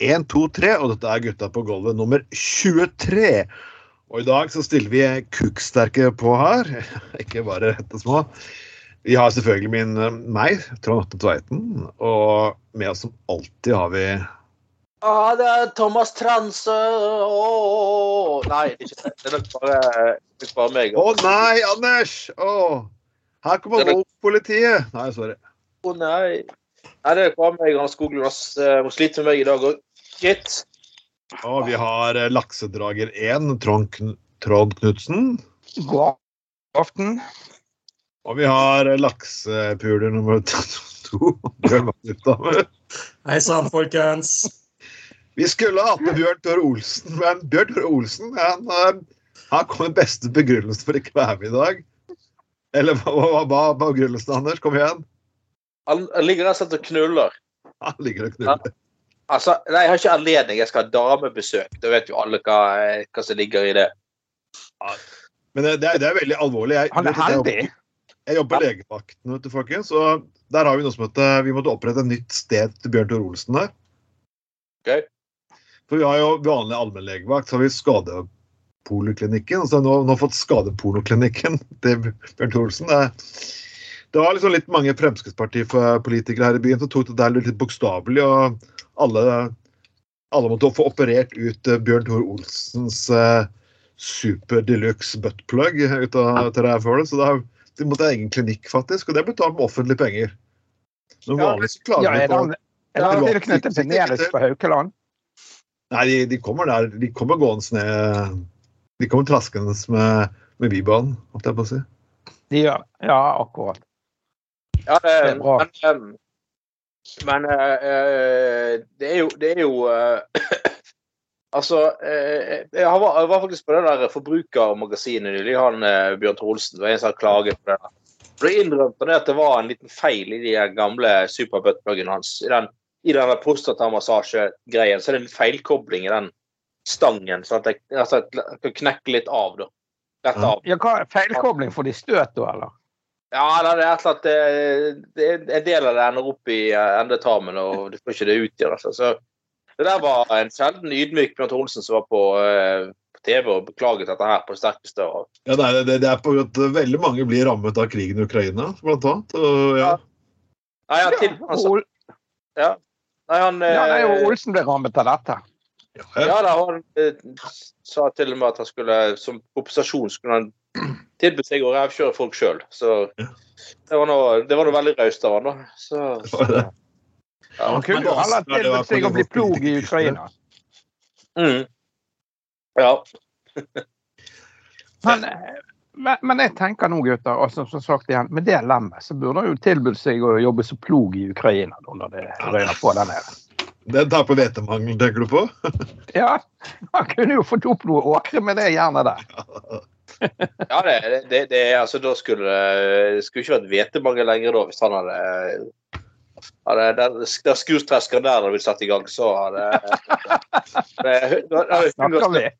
En, to, tre, og dette er Gutta på gulvet nummer 23. Og i dag så stiller vi kukksterke på her, ikke bare rette små. Vi har selvfølgelig min, eh, meg, Trond Atte Tveiten, og med oss som alltid har vi Ja, det er Thomas Transe Ååå Nei, det er ikke det. Det er nok bare, det bare meg. Å nei, Anders! Oh. her kommer nok... Wolf-politiet! Nei, sorry. Å nei. Nei, det er bare meg og Hans Skoglund. Eh, Må slite med meg i dag òg. Gitt. Og vi har eh, laksedrager 1, Trond, Kn Trond Knutsen. God aften. Og vi har eh, laksepuler nummer to, Bjørn Magnus Hei sann, folkens. Vi skulle hatt med Bjørn Tore Olsen, men Bjørn Tore Olsen han, eh, han kom med beste begrunnelse for ikke å være med i dag. Eller hva var begrunnelsen, Anders? Kom igjen. Han han ligger rett og slett og knuller. Han ligger og knuller. Altså, nei, Jeg har ikke anledning. Jeg skal ha damebesøk. Da vet jo alle hva, hva som ligger i det. Men det, det, er, det er veldig alvorlig. Jeg, Han er jeg heldig. Jeg jobber ja. legevakten, vet du, folkens. Og der har vi noe som heter Vi måtte opprette et nytt sted til Bjørn Tore Olsen der. Okay. For vi har jo vanlig allmennlegevakt, så har vi skadepoliklinikken. Og så har vi nå, nå fått skadepornoklinikken til Bjørn Tore Olsen. Det, det var liksom litt mange Fremskrittspartipolitikere her i byen som tok det der litt bokstavelig. Og alle, alle måtte få operert ut eh, Bjørn Tore Olsens eh, super deluxe buttplug ut av terrærfølet. Så da de måtte ha egen klinikk, faktisk. Og det ble betalt med offentlige penger. Men Ja, vanligvis klager Ja, vi er på er den Ja. tilknyttet til Nedus på Haukeland? Nei, de, de kommer der. De kommer gående ned De kommer traskende med, med Bybanen, holdt jeg på å si. De gjør. Ja, akkurat. Ja, det, Det er bra. Men, em, men eh, eh, det er jo, det er jo eh, Altså, jeg var, jeg var faktisk på det der Forbrukermagasinet nylig, han Bjørn Trolsen. Det var en som hadde klaget på det. Da innrømte han at det var en liten feil i de gamle superbuttpluggen hans. I den, i den prostatamassasjegreien så er det en feilkobling i den stangen, så at jeg, altså, jeg kan knekke litt av. da. Rett av. Ja, hva feilkobling? Får de støt da, eller? Ja, det er et eller annet det, En del av det ender opp i eh, endetarmen, og du får ikke det ut igjen. Altså. Så det der var en sjelden ydmyk Bjørn Olsen som var på, eh, på TV og beklaget dette her på det sterkeste. Og, Ja, nei, det, det er på at veldig mange blir rammet av krigen i Ukraina, blant annet. Og, ja. nei, ja, til, altså, ja. nei, han, ja, nei, eh, og Olsen ble rammet av dette. Ja, ja, da, han eh, sa til og med at han skulle, som kompensasjon skulle han tilby seg å rævkjøre folk sjøl. Så Ja. det var noe, det var noe veldig raust av han, da. Så, så, ja. Han kunne men jo heller tilbudt seg å bli plog i Ukraina. Mm. ja. Men, men, men jeg tenker nå, gutter, altså, som sagt igjen, med det lemmet, så burde han jo tilbudt seg å jobbe som plog i Ukraina da, når det røyner på der nede. Den tar på hvetemangel, tenker du på? Ja, han kunne jo fått opp noe åkre med det jernet der. Ja, det, det, det altså, da skulle det skulle ikke vært hvetemangel lenger da, hvis han hadde hadde den, den skurtreskeren der hadde blitt satt i gang, så hadde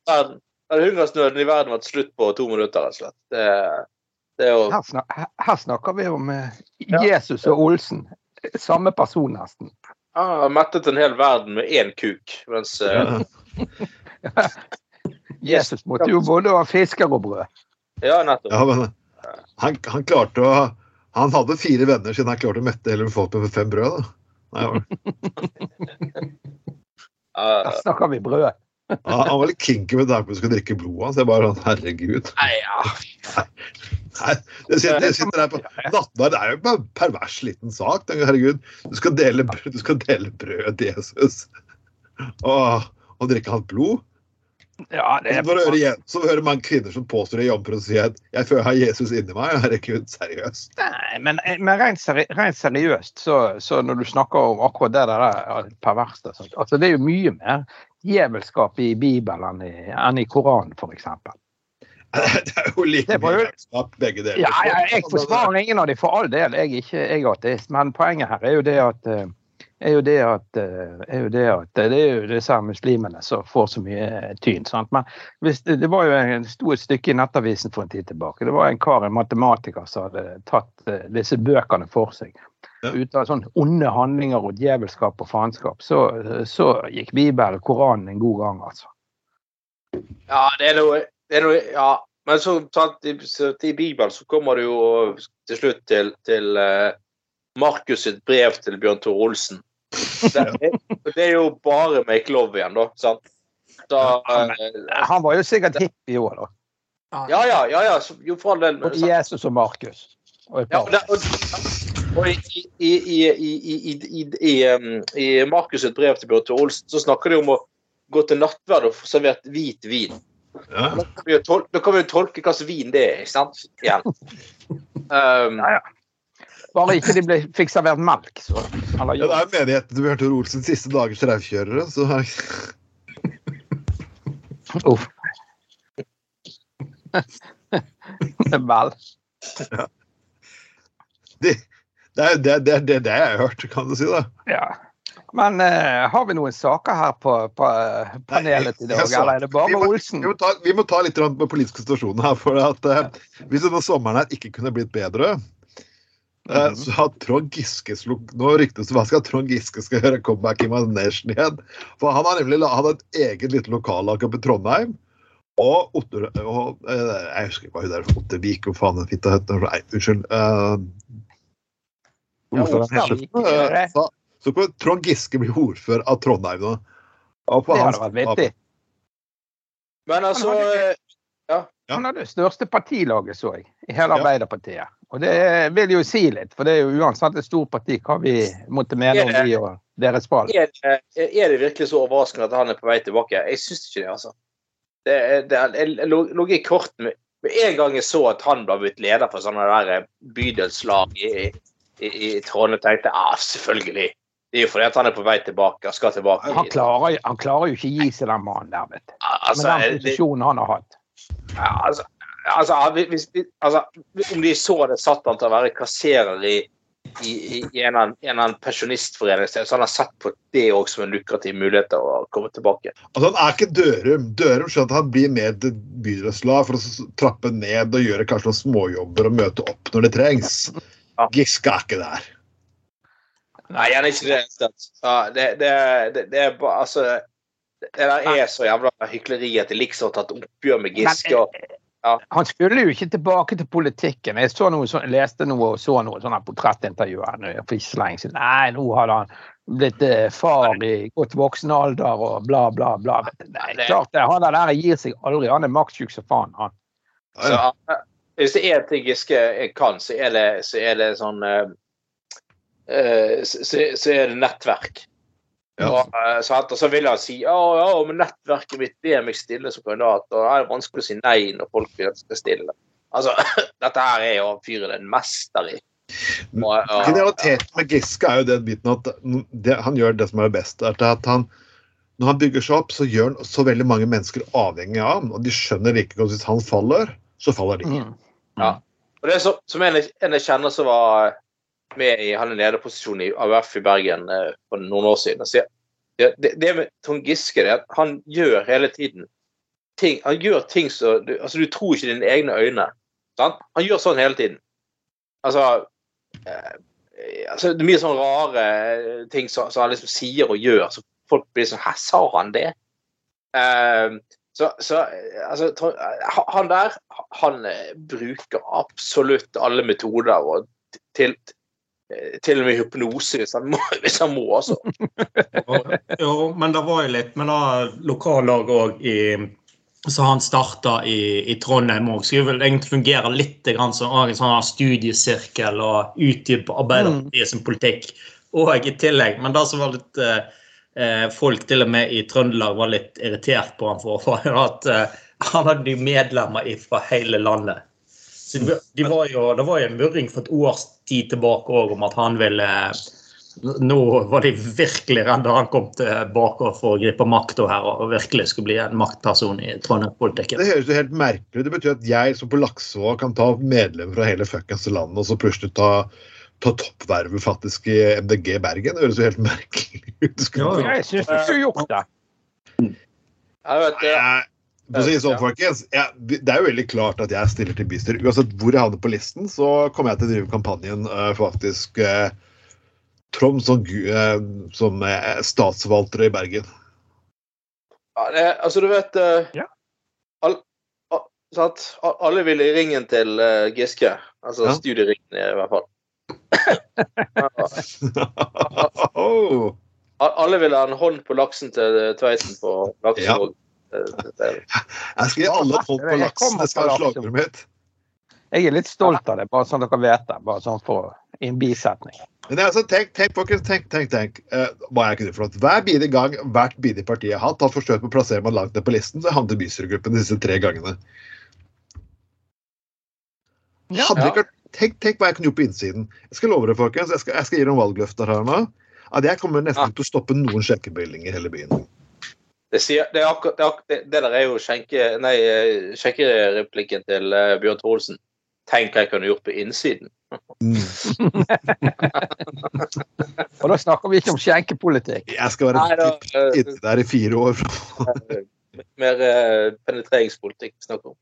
hadde hungersnøden i verden vært slutt på to minutter, rett og slett. Det, det jo Her, snak, her- snakker vi om eh, Ja. Jesus og Olsen. Samme person, nesten. Har mettet en hel verden med én kuk, mens Ja. Jesus måtte jo både ha fisker og brød. Ja, nettopp. Ja, men han, han klarte å Han hadde fire venner siden han klarte å mette hele befolkningen med fem brød. da. Nei, ja. Ja, Her snakker vi brød. Han han var litt kinky med det at du skulle drikke blodet hans. Jeg bare sånn, herregud. Nei, ja. Nei, det sitter, det sitter der på Nattverd er jo bare en pervers liten sak. Herregud, du skal dele, brød- du skal dele brød til Jesus. Og, og drikke hans blod. Ja, det Så får du høre, igjen- så hører man kvinner som påstår i jomfru og sier at 'jeg føler jeg har Jesus inni meg'. Herregud, seriøst. Nei, men, men rent, seri rent seriøst, så, så når du snakker om akkurat det der ja, perverse sånt, altså Det er jo mye mer djevelskap i Bibelen enn i, enn i Koranen, f.eks. Det er jo like mye jo- begge deler. Ja, ja, jeg forsvarer ingen av dem, for all del. Jeg er ikke jeg er ateist. Men poenget her er jo det at eh, er jo det at, eh, er jo det, at det er jo disse muslimene som får så mye tyn. Sant? Men hvis, det, var jo en, stort stykke i Nettavisen for en tid tilbake. Det var en kar, en matematiker, som hadde tatt eh, disse bøkene for seg. Ja. Ut av sånne onde handlinger og djevelskap og faenskap, så, så gikk Bibelen, og Koranen, en god gang, altså. Ja, det er noe, det er noe Ja. Men så sant, i, så, i Bibelen så kommer det jo til slutt til, til eh, Markus sitt brev til Bjørn Tore Olsen. Det, det er jo bare make love igjen, da. Sant? Da, eh, Han var jo sikkert hippie òg, da. ja, ja, ja, ja. Jo, for all del. Både? Jesus og Markus. Og Ja, og, og, og i, i, i, i, i, i, i, um, i Markus' sitt brev til Bjørn Tore Olsen så snakker de om å gå til nattverd og få servert hvit vin. Ja. Da kan vi jo tol da kan vi jo tolke hva slags vin det er, ikke sant? Igjen. Um, Ja, ja. Bare ikke de ble, fikk servert melk, så Eller Ja, det er menigheten til Bjørn Tore Olsens siste dagers raufkjørere. Så Uff. Vel. det, det, er, det, det, det, det jeg har hørt, kan du si. da. Ja. Men uh, har vi noen saker her på, på eh, panelet i dag, eller er det bare vi må- Olsen? Vi må ta, vi må ta litt på politiske situasjonen her. for at uh, Hvis denne sommeren her ikke kunne blitt bedre, eh, Mhm. så har Trond Giske sluk, Nå ryktes det hva skal Trond Giske skal gjøre comeback i Manesjen igjen. For han har nemlig hatt et eget lite lokallag oppe i Trondheim. Og Otter og, eh, Jeg husker ikke hva hun der Ottervik, og faen den fitta het. Nei, Unnskyld. Uh, Ja, ordføreren eh, eh, så, så kan Trond Giske bli ordfører av Trondheim nå. Og på Det hans- hadde vært vittig. men altså Ja. Han har det største partilaget, så jeg, i hele Ja. Arbeiderpartiet. Og det vil jo si litt, for det er jo uansett et stort parti hva vi måtte mene om de og deres valg. er, er det virkelig så overraskende at han er på vei tilbake? Jeg syns ikke det, altså. Det, det jeg lå i kortene med en gang jeg så at han ble blitt leder for sånne der eh, bydelslag i, i, i Trondheim, tenkte jeg ah, selvfølgelig. Det er jo fordi at han er på vei tilbake Han skal tilbake. Han klarer, han klarer jo ikke å gi seg, den mannen der, vet du. altså, Med den posisjonen han har hatt. ja, altså, altså, hvis, altså, Om de så hadde satt han til å være kasserer i, i, i, en eller annen- pensjonistforening, så hadde han sett på det òg som en lukrativ mulighet til å komme tilbake. Altså, han er ikke Dørum. Dørum skjønner at han blir med til bydelslag for å trappe ned og gjøre kanskje noen småjobber og møte opp når det trengs. Ja. Giske er ikke der. Nei, han er ikke det. Ja, det, det, det, det er bare Altså Det der er så jævla hykleri at det liksom har tatt oppgjør med Giske. og Han skulle jo ikke tilbake til politikken. Jeg så noe, så, leste noe og så noe sånne portrettintervjuer nå for ikke så lenge siden. Nei, nå hadde han blitt eh, far i godt voksen alder og bla, bla, bla. Nei, klart det. Han der gir seg aldri. Han er maktsjuk som faen, han. Ja, ja. Så, eh, hvis det er en ting Giske kan, så er det, så er det sånn så, så- så er det nettverk. Ja. Og, eh, og så vil han si ja, ja, men nettverket mitt ber meg stille som kandidat. Og det er vanskelig å si nei når folk vil at jeg skal stille. Altså, Dette her er jo fyren en mester i. Genialiteten med Giske er jo den biten at det, han gjør det som er det beste. er at han, Når han bygger seg opp, så gjør han så veldig mange mennesker avhengig av ham. Og de skjønner like godt hvis han faller, så faller de. Mm. Og det er så, som en, en jeg kjenner som var med i han er lederposisjon i AUF i Bergen eh, for noen år siden. Så det, det, det med Trond Giske det er at han gjør hele tiden ting Han gjør ting som du, altså du tror ikke dine egne øyne. Sant? Han gjør sånn hele tiden. Altså, eh, altså Det er mye sånn rare ting som, som han liksom sier og gjør, så folk blir sånn Hæ, sa han det? Eh, så, så altså, han der, han eh, bruker absolutt alle metoder og til, eh, til og med hypnose hvis han må, hvis han må altså. Jo, men det var jo litt med det lokallag òg i så han starta i, i Trondheim òg. Skulle vel egentlig fungere litt grann som en sånn studiesirkel og utdype Arbeiderpartiet sin politikk og i tillegg. Men det som var litt eh, eh, Folk til og med i Trøndelag var litt irritert på han for, var at eh, han hadde jo medlemmer fra hele landet. Så de, de var jo, det var jo en murring for et års tid tilbake òg om at han ville nå var de virkelig redde han kom tilbake for å gripe makta her og virkelig skulle bli en maktperson i Trondheim-politikken. Det høres jo helt merkelig ut. Det betyr at jeg som på Laksevåg kan ta medlemmer fra hele fuckings landet og så plutselig ta, ta toppvervet faktisk i MDG Bergen. Det høres jo helt merkelig ut. Ja, Jeg syns du skulle gjort det. Jeg vet, det. Jeg- For å si sånn, folkens, jeg, Det er jo veldig klart at jeg stiller til bystyret. Uansett hvor jeg havner på listen, så kommer jeg til å drive kampanjen For faktisk uh, Trond som, eh, som statsforvalter i Bergen. Ja, det, altså, du vet Ja. all, all, sant? Alle vil i ringen til Giske. Altså Ja. studieringen, i hvert fall. oh. Alle vil ha en hånd på laksen til Tveiten på Laksevåg. Det- Jeg skal gi alle hånd på laks. Det skal være slagordet mitt. Jeg er litt stolt av det, bare sånn dere vet det. Bare sånn for i en bisetning. Men altså, tenk, tenk, folkens, tenk, tenk, tenk. eh, hva jeg kunne flott. Hver bidige gang hvert bidige parti har hatt, har forsøkt på å plassere meg langt ned på listen, så havnet bystyregruppen disse tre gangene. Ja. Hadde Ja. ikke, tenk, tenk hva jeg kunne gjort på innsiden. Jeg skal love dere, folkens, jeg skal, jeg skal gi noen valgløfter her nå. At jeg kommer nesten Ja. til å stoppe noen sjekkebevilgninger i hele byen. Det, sier, det, er akkurat, det, er akkurat, det, der er jo skjenke, nei, eh, skjenkereplikken til uh, Bjørn Thorolsen. Tenk hva jeg kunne gjort på innsiden. Mm. Og da snakker vi ikke om skjenkepolitikk. Jeg skal være Nei, da, eh, der i fire år. mer uh, penetreringspolitikk snakk om.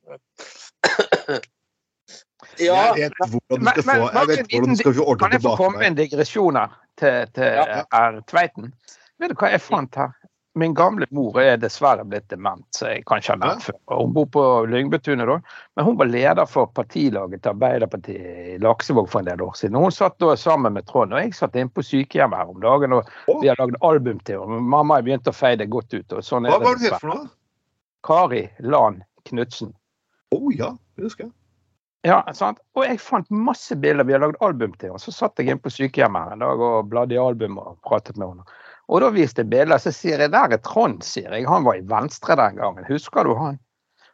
ja, Jeg vet hvordan du skal få, jeg vet hvordan du skal få ordnet Kan jeg få komme med en digresjon her til, til Ja. R. Tveiten? Vet du hva jeg fant her? Min gamle mor er dessverre blitt dement, så jeg kan ikke ha nevnt før. Hun bor på Lyngbetunet da, men hun var leder for partilaget til Arbeiderpartiet i Laksevåg for en del år siden. Hun satt da sammen med Trond, og jeg satt inne på sykehjemmet her om dagen, og vi har lagd album til henne. Mamma har begynt å feie det godt ut. og sånn er Hva var det het for noe? Kari Lan Knutsen. Å ja, det husker jeg. Ja, sant? Og jeg fant masse bilder. Vi har lagd album til henne. Så satt jeg inne på sykehjemmet her en dag og bladde i album og pratet med henne. Og da viste jeg bilder. Så sier jeg der er Trond, sier jeg. Han var i Venstre den gangen. Husker du han?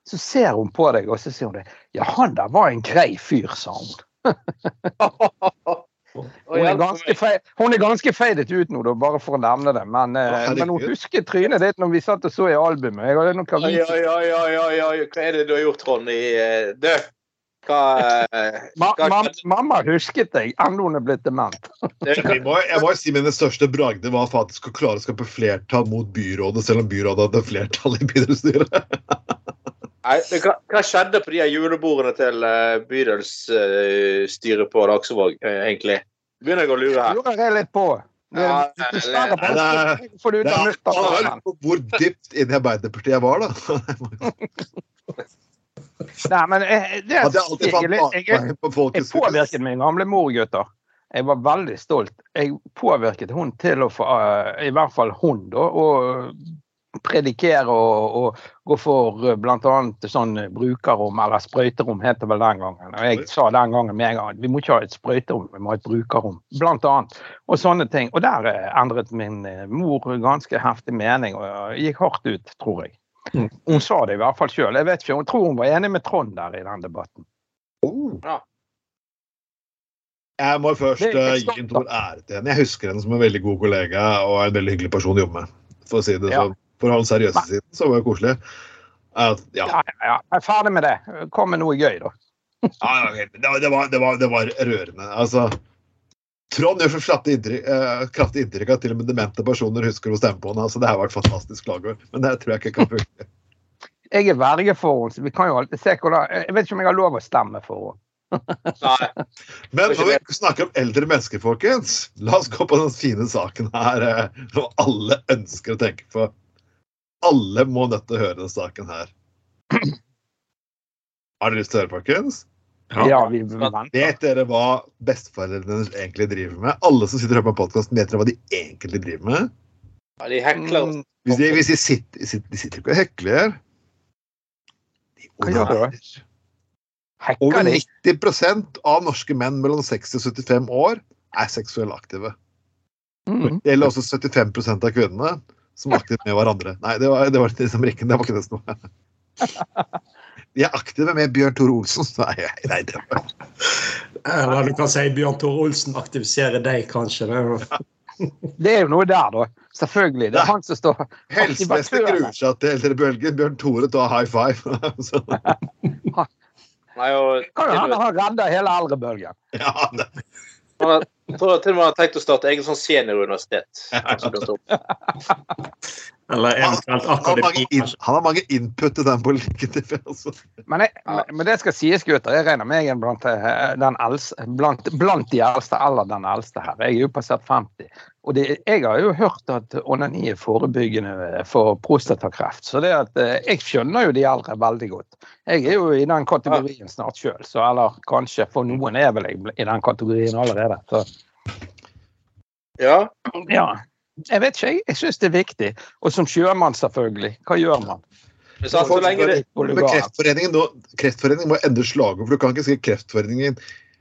Så ser hun på deg, og så sier hun det. Ja, han der var en grei fyr, sa hun. Hun er ganske, hun er ganske feidet ut nå, da, bare for å nevne det. Men, eh, men hun husker trynet ditt når vi satt og så i albumet. Jeg hadde noen ja, ja, ja, ja, ja. Hva er det du har gjort, Trond? I, eh, du, hva, eh, Ma hva mam mamma husket deg, enda hun er blitt dement. jeg, må, jeg må si Mine største bragder var faktisk å klare å skape flertall mot byrådet, selv om byrådet hadde flertall i bydelsstyret. Hva, hva skjedde på de her julebordene til uh, bydelsstyret på Laksevåg, eh, egentlig? Begynner jeg å lure her. lurer jeg litt på. Det, Ja, det, det- dessverre Nei, det vanskelig å få det ut av mutteren. på hvor dypt inn i Arbeiderpartiet jeg var, da. Nei, men jeg, det, er, alltid jeg, jeg, jeg, jeg påvirket min gamle mor, gutter. Jeg var veldig stolt. Jeg påvirket hun til å få, eh, i hvert fall hun, da, å predikere og, og gå for uh, bl.a. sånn brukerrom, eller sprøyterom, het det vel den gangen. Og jeg sa den gangen med en gang vi må ikke ha et sprøyterom, vi må ha et brukerrom. Blant annet. Og sånne ting. Og der eh, endret min eh, mor ganske heftig mening, og eh, gikk hardt ut, tror jeg. Mm. Hun sa det i hvert fall sjøl. Jeg vet ikke, hun tror hun var enig med Trond der i den debatten. Oh. Ja. Jeg må først eh, gi en stor ære til henne. Jeg husker henne som en veldig god kollega og en veldig hyggelig person å jobbe med. For å si det Ja. sånn. For å ha den seriøse siden, så var det koselig. At, ja. Ja, ja, ja. Jeg er ferdig med det. Kom med noe gøy, da. Ja, ja, ok. det, var, det, var, det, var, det var rørende. Altså, Trond gjør så kraftig inntrykk, uh, kraftig inntrykk at til og med demente personer husker å stemme på henne. Altså, det har vært fantastisk slagord, men det tror jeg ikke kan funke. Jeg er verge for henne, så vi kan jo alltid se hvordan Jeg vet ikke om jeg har lov å stemme for henne. Nei. Men når vi snakker om eldre mennesker, folkens, la oss gå på den fine saken her eh, som alle ønsker å tenke på. Alle må nødt til å høre den saken her. Har dere lyst til å høre, folkens? Ja. Ja, vi dere hva besteforeldrene egentlig driver med? Alle som sitter og hører på podkasten, vet dere hva de egentlig driver med? Ja, de hekler Mm, Hvis de, hvis de, sitter, sitter, de sitter ikke og hekler. De onanerer. Over de? 90 av norske menn mellom 60 og 75 år er seksuelt aktive. Mm. Det gjelder også 75% av kvinnene som er aktive med hverandre. Nei, det var, det var liksom rikken. Det var ikke det som var De er aktive med Bjørn Tore Olsen. Nei, nei, det var Eller du kan si Bjørn Tore Olsen aktiviserer deg, kanskje. Det Det er jo noe der, da. Selvfølgelig. Det er han som står Helsemester gruer seg til eldrebølgen. Bjørn Tore tar high five. Nei, og, Kan jo hende han redder hele eldrebølgen. ja, det, jeg tror til og med han har tenkt å starte egen sånn senioruniversitet. Eller eventuelt han, har mange in, han har mange input til den politikken. Altså. Men, jeg, men- men det skal sies, gutter. Jeg regner meg igjen blant, eh, den eldste, blant, blant de eldste eller den eldste her. Jeg er jo passert 50. Og det, jeg har jo hørt at onani er forebyggende for prostatakreft. Så det at eh, jeg skjønner jo de eldre veldig godt. Jeg er jo i den kategorien snart sjøl, så eller kanskje for noen er vel jeg i den kategorien allerede. Så Ja. ja. Jeg vet ikke, jeg. Jeg syns det er viktig. Og som sjømann, selvfølgelig. Hva gjør man? Så, så lenge det Men kreftforeningen, nå, kreftforeningen må endre slaget, for du kan ikke si Kreftforeningen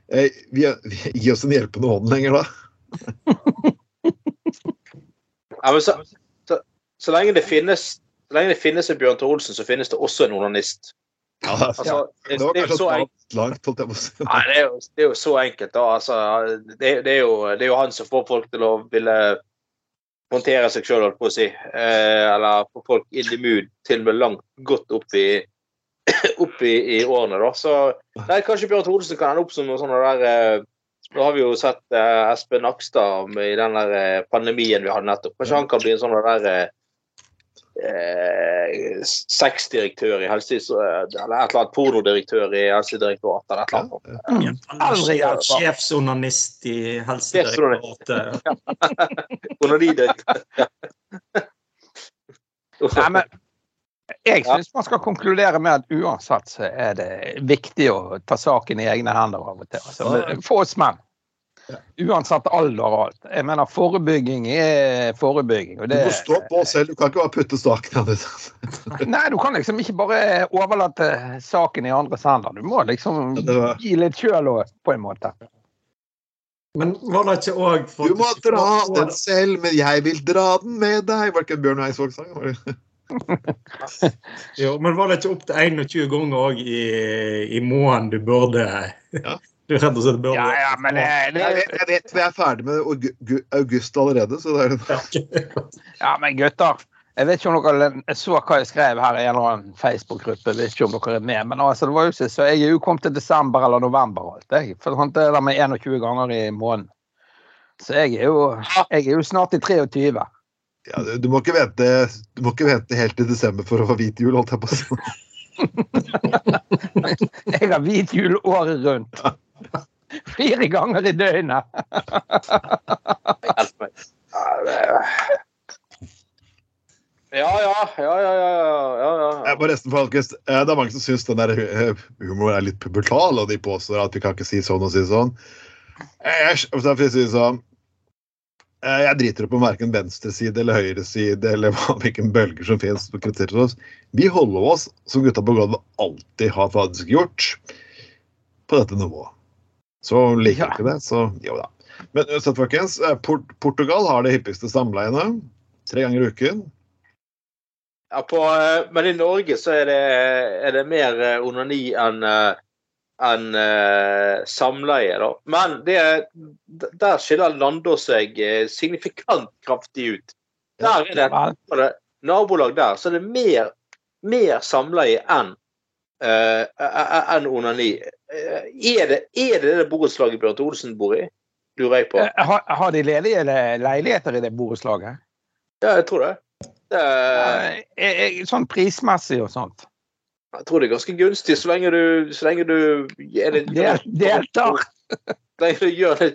eh, vi, vi, Gi oss en hjelpende hånd lenger, da. Ja, men så, så, så lenge det finnes så lenge det finnes en Bjørn Tore Olsen, så finnes det også en onanist. Ja, Altså, det, det det er jo så enkelt. langt, holdt jeg på å si. Nei, det er, jo, det er jo så enkelt, da. Altså, det, det, er jo, det er jo han som får folk til å ville håndtere seg sjøl, holdt på å si. Eh, eller få folk in the mood, til og med langt godt opp i opp i, i årene, da. Så nei, kanskje Bjørn Thodesen kan ende opp som noe sånt der eh, Nå har vi jo sett eh, Espen Nakstad i den der eh, pandemien vi hadde nettopp. Kanskje han kan bli en sånn der eh, sexdirektør i helse... Eller et eller annet pornodirektør i Helsedirektoratet, eller et eller annet. Aldri vært Sjefsonanist i Helsedirektoratet. Onanidirektør. Nei, men jeg syns man skal konkludere med at uansett så er det viktig å ta saken i egne hender av og til. Altså, få oss menn. Uansett alder og alt. Jeg mener, forebygging er forebygging. Og Du må stå på selv, du kan ikke bare putte staken av nei, du kan liksom ikke bare overlate saken i andres hender. Du må liksom det gi litt sjøl òg, på en måte. Men var det ikke òg Du må dra den selv, men jeg vil dra den med deg. Var det ikke Bjørn Eidsvåg-sang? Jo, men var det ikke opptil 21 ganger òg i, i måneden du burde Ja. Du rett og slett Ja, ja, men det, Jeg det, jeg vet vi er ferdig med august allerede, så det er ja, men gutter. Jeg vet ikke om dere så hva jeg skrev her i en eller annen Facebook-gruppe. Jeg vet ikke om dere er med, men altså, det var jo så jeg er jo kommet til desember eller november. alt, jeg. For sånt er det med 21 ganger i måneden. Så jeg er jo, jeg er jo snart i 23. ja, du, du, må ikke vente, du må ikke vente helt til desember for å få hvit jul, holdt jeg på å si. Jeg har hvit jul året rundt. Fire ganger i døgnet. Hjelp meg. Ja, Ja, ja, ja, ja, ja, ja, ja. Jeg må resten folkens, eh, Det er mange som syns den der eh, humoren er litt pubertal, og de påstår at vi kan ikke si sånn og si sånn. Jeg, jeg, det sånn, eh, jeg driter opp om verken venstreside eller høyreside eller hvilken bølger som finnes. som kritiserer oss. Vi holder oss, som gutta på gulvet alltid har faktisk gjort, på dette nivået. Så liker Ja. ikke det, så jo da. Men uansett, folkens, eh, Port Portugal har det hyppigste samleiene. Tre ganger i uken. Ja, på, eh, men i Norge så er det, er det mer eh, onani enn enn, eh, samleie, da. Men det, der skiller Landås seg eh, signifikant kraftig ut. Der er det det nabolag der, så er det mer, mer samleie enn enn onani. Eh, Er det, er det det borettslaget Bjørn Olsen bor i? Lurer jeg på. Har, har de ledige leiligheter i det borettslaget? Ja, jeg tror det. det er, Eh, eh, Sånn prismessig og sånt. jeg tror det er ganske gunstig, så lenge du, så lenge du er Del, deltar. Så lenge du gjør det,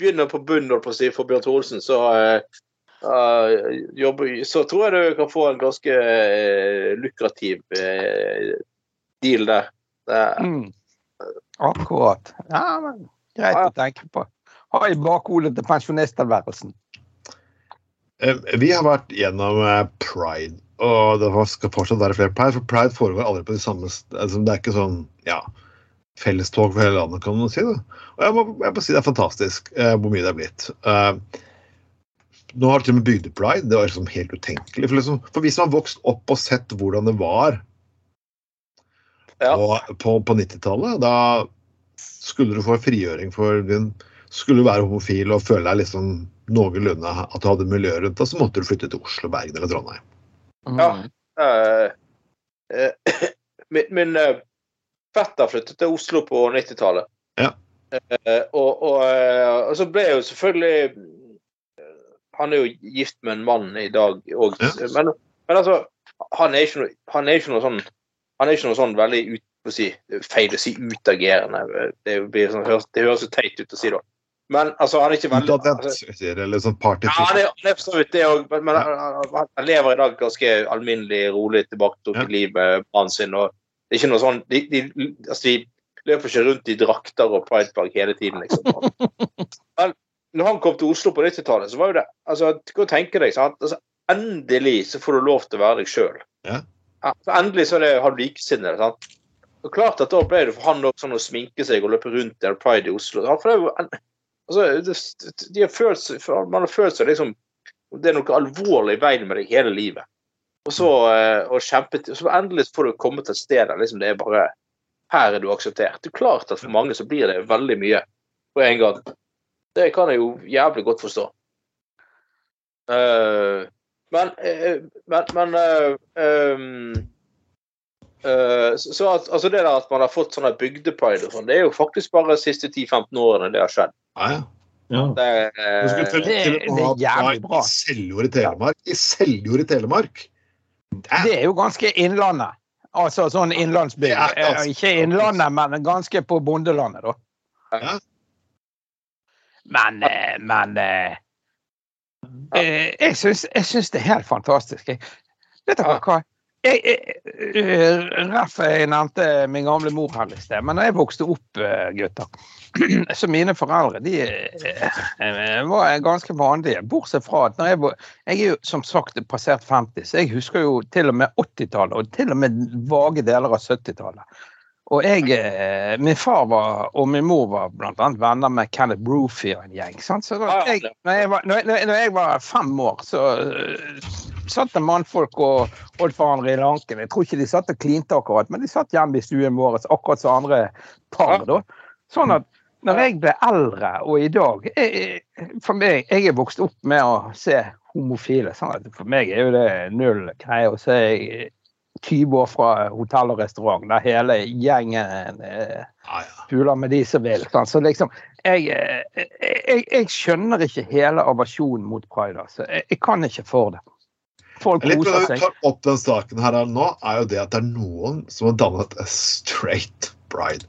begynner på bunnen på si, for Bjørn Olsen, så Uh, eh, så tror jeg du kan få en ganske uh, lukrativ eh, deal det. Det, Mm. Akkurat. Ja, men greit Ja. å tenke på. Ha i bakhodet til pensjonisttilværelsen. Eh, Vi har vært gjennom eh, pride, og det skal fortsatt være flere pride. For pride foregår aldri på de samme altså, Det er ikke sånn ja, fellestog for hele landet, kan man si. det. Og jeg må, jeg må si det er fantastisk eh, hvor mye det er blitt. Eh, nå har til og med bygd pride. Det var liksom helt utenkelig. For, liksom, for vi som har vokst opp og sett hvordan det var Ja. på, på, på 90-tallet, da skulle du få frigjøring for din Skulle du være homofil og føle deg liksom noenlunde at du hadde miljø rundt deg, så måtte du flytte til Oslo, Bergen eller Trondheim. Ja. Uh, eh, min min uh, fetter flyttet til Oslo på 90-tallet. Ja. Eh, og, og, og så ble jeg jo selvfølgelig Han er jo gift med en mann i dag òg, Ja. men, men altså han er ikke noe, han er ikke noe sånn han er ikke noe sånn veldig ut, å si, feil å si utagerende. Det, blir sånn, det høres jo teit ut å si, da. Men altså, han er ikke veldig altså, eller sånn party ja, han er, han er for det òg, men, men han, han, lever i dag ganske alminnelig, rolig, tilbaketrukket Ja. livet mannen sin. og det er ikke noe sånn, De, de, altså, de løper ikke rundt i drakter og prideplagg hele tiden, liksom. Men når han kom til Oslo på 90-tallet, så var jo det altså, tenke deg, sant? Altså, Endelig så får du lov til å være deg sjøl. Ja. Så endelig så er det, har du likesinnede. sant? Og klart at Da ble det for han også sånn å sminke seg og løpe rundt i pride i Oslo. Ja, For det jo altså, de har følt, for man har følt seg liksom Det er noe alvorlig i veien med deg hele livet. Og så eh, og kjempet, så endelig får du komme til et sted der liksom det er bare Her er du akseptert. Det er klart at for mange så blir det veldig mye på en gang. Det kan jeg jo jævlig godt forstå. Eh, men eh, men, men eh, ehm, eh, så så at, altså det der at man har fått sånne bygdepride og sånn, det er jo faktisk bare de siste 10-15 årene det har skjedd. Ja, ja. Ja. Det, er, Du skulle til, Det- til det å er ha bra. i Seljord i Telemark. I Seljord i Telemark! Det Det er jo ganske Innlandet. Altså sånn innlandsbygd. Ja. Ikke Innlandet, men ganske på bondelandet, da. Ja. Men, men Jeg syns jeg syns det er helt fantastisk. Jeg, vet dere hva? Jeg, jeg, eh, jeg nevnte min gamle mor her i sted. Men da jeg vokste opp, eh, gutter Så mine foreldre de eh, eh, var ganske vanlige. Bortsett fra at når jeg var Jeg er jo som sagt passert 50, så jeg husker jo til og med 80-tallet, og til og med vage deler av 70-tallet. Og jeg, eh, min far var, og min mor var annet venner med Kenneth Broofy og en gjeng. Sant? Så da, ja, jeg, når, jeg var, når, jeg, når jeg var fem år, så eh, satt det mannfolk og holdt hverandre i lanken. Jeg tror ikke de satt og klinte akkurat, men de satt hjemme i stuen vår, akkurat som andre par. da. Sånn at når jeg ble eldre, og i dag jeg, For meg, jeg er vokst opp med å se homofile. sånn For meg er jo det null greie å se 20 år fra hotell og restaurant, der hele gjengen eh, ja. puler med de som vil. Så liksom, jeg, eh, jeg, jeg skjønner ikke hele aversjonen mot pride. altså. Jeg, jeg kan ikke for det. Folk Litt koser når du seg. tar opp den saken her nå, er jo det at det er noen som har dannet a straight pride.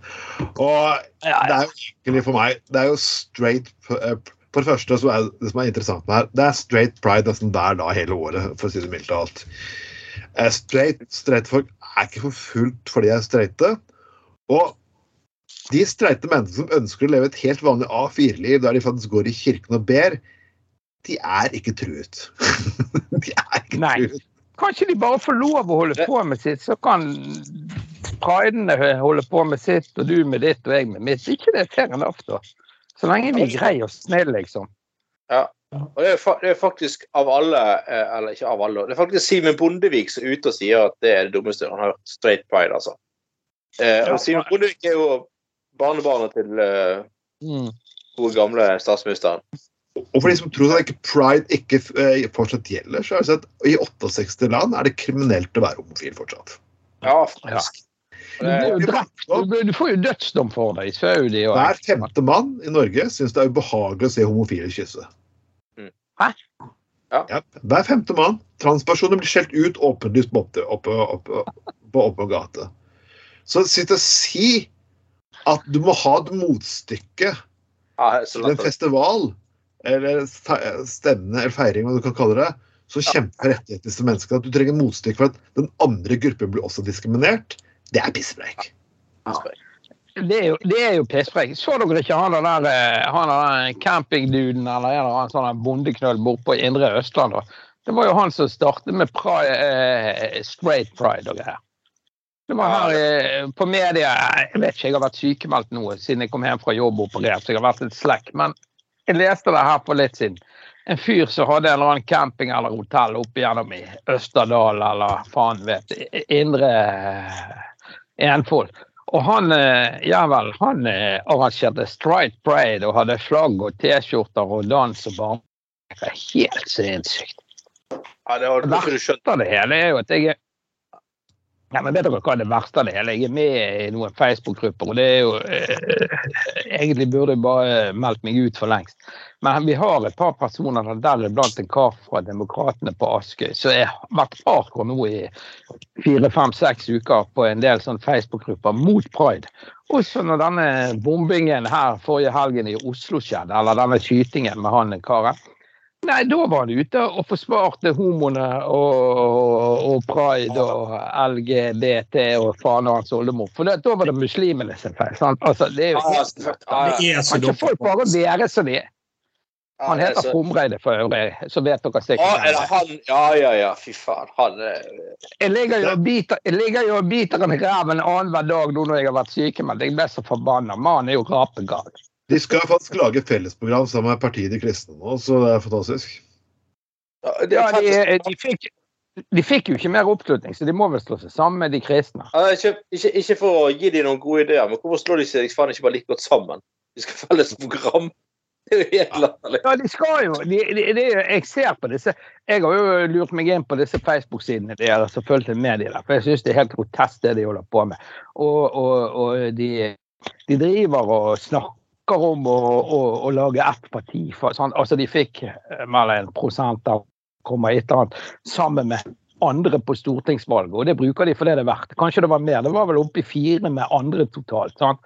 Og det er jo egentlig for meg Det er jo straight eh, For det første så er det som er interessant med her, det er straight pride nesten hver dag hele året, for å si det mildt og alt. Eh, Straight, Streite folk er ikke forfulgt fordi de er streite. Og de streite menneskene som ønsker å leve et helt vanlig A4-liv, der de faktisk går i kirken og ber, de er ikke truet. de er ikke Nei. truet. Kanskje de bare får lov å holde på med sitt, så kan pridene holde på med sitt, og du med ditt og jeg med mitt. Ikke det er fair enough, da. Så lenge vi er greie og snille, liksom. Og det er, fa det er faktisk av alle, eh, eller ikke av alle, det er faktisk Simen Bondevik som er ute og sier at det er det dummeste. Han har hørt straight pride, altså. Eh, og Simen Bondevik er jo barnebarnet til eh, Mm. gode gamle statsministeren. Og for de som tror at ikke pride ikke eh, fortsatt gjelder, så er det sånn at i 68 land er det kriminelt å være homofil fortsatt. Ja, faktisk. Drept. Du, får jo dødsdom for det i Saudi. Og Hver femte mann i Norge syns det er ubehagelig å se homofile kysse. Hæ? Ja, hver femte mann. Transpersoner blir skjelt ut åpenlyst på åpen gate. Så sitt og si at du må ha et motstykke Ja, til en festival, eller stevne eller feiring, hva du kan kalle det, som kjemper for rettighetene til mennesker. At du trenger motstykke for at den andre gruppen blir også diskriminert. Det er pisspreik. Det er jo, det jo pisspreik. Så dere ikke han der, eh, der campingduden eller en eller annen sånn bondeknøll borte på Indre Østland? Det var jo han som startet med pride, eh, straight pride og greier. Det var her eh, på media Jeg vet ikke, jeg har vært sykemeldt nå siden jeg kom hjem fra jobb operert, så jeg har vært litt slekk. Men jeg leste det her for litt siden. En fyr som hadde en eller annen camping eller hotell oppe gjennom i Østerdal eller faen vet Indre eh, Enfold. Og han eh, ja vel, han arrangerte Stride Pride og hadde flagg og T-skjorter og dans og barn. Det er helt sinnssykt. Ja, det har du skjønt. det hele er jo at jeg er ja, men vet dere hva er det verste av det hele? Jeg er med i noen Facebook-grupper, og det er jo eh, Egentlig burde jeg bare meldt meg ut for lengst. Men vi har et par personer, deriblant en kar fra Demokratene på Askøy, som har vært hardcore nå i fire, fem, seks uker på en del sånne Facebook-grupper mot pride. Også når denne bombingen her forrige helgen i Oslo skjedde, eller denne skytingen med han karen. Nei, da var han ute og forsvarte homoene og, og pride og LGBT og faen og hans oldemor. For det, da var det muslimene sin feil. sant? Altså, det er jo Ja, helt Kan ikke folk bare være som de er? Han er heter så- Krumreide for øvrig, så vet dere sikkert. Ja? Ja, ja, ja. Fy faen. Han eh, Jeg ligger jo og biter, jeg ligger jo og biter han i ræven annenhver dag nå når jeg har vært sykemeldt. Jeg ble så forbanna. Mannen er jo rapegal. De skal faktisk lage fellesprogram sammen med Partiet De kristne nå, så det er fantastisk. ja, det de, de, fikk, de fikk jo ikke mer oppslutning, så de må vel slå seg sammen med de kristne. Ja, ikke, ikke, ikke for å gi dem noen gode ideer, men hvorfor slår de seg faen ikke bare like godt sammen? De skal felles program. Ja, de skal jo de, de, de, Jeg ser på disse Jeg har jo lurt meg inn på disse Facebook-sidene deres og fulgt med de der, for jeg syns det er helt grotesk det de holder på med. Og, og, og de, de driver og snakker om å, å, å lage ett parti. For, sånn, altså de fikk mer enn en prosent av kommer et eller annet sammen med andre på stortingsvalget, og det bruker de for det det er verdt. Kanskje det var mer, det var vel oppe i fire med andre totalt. sant?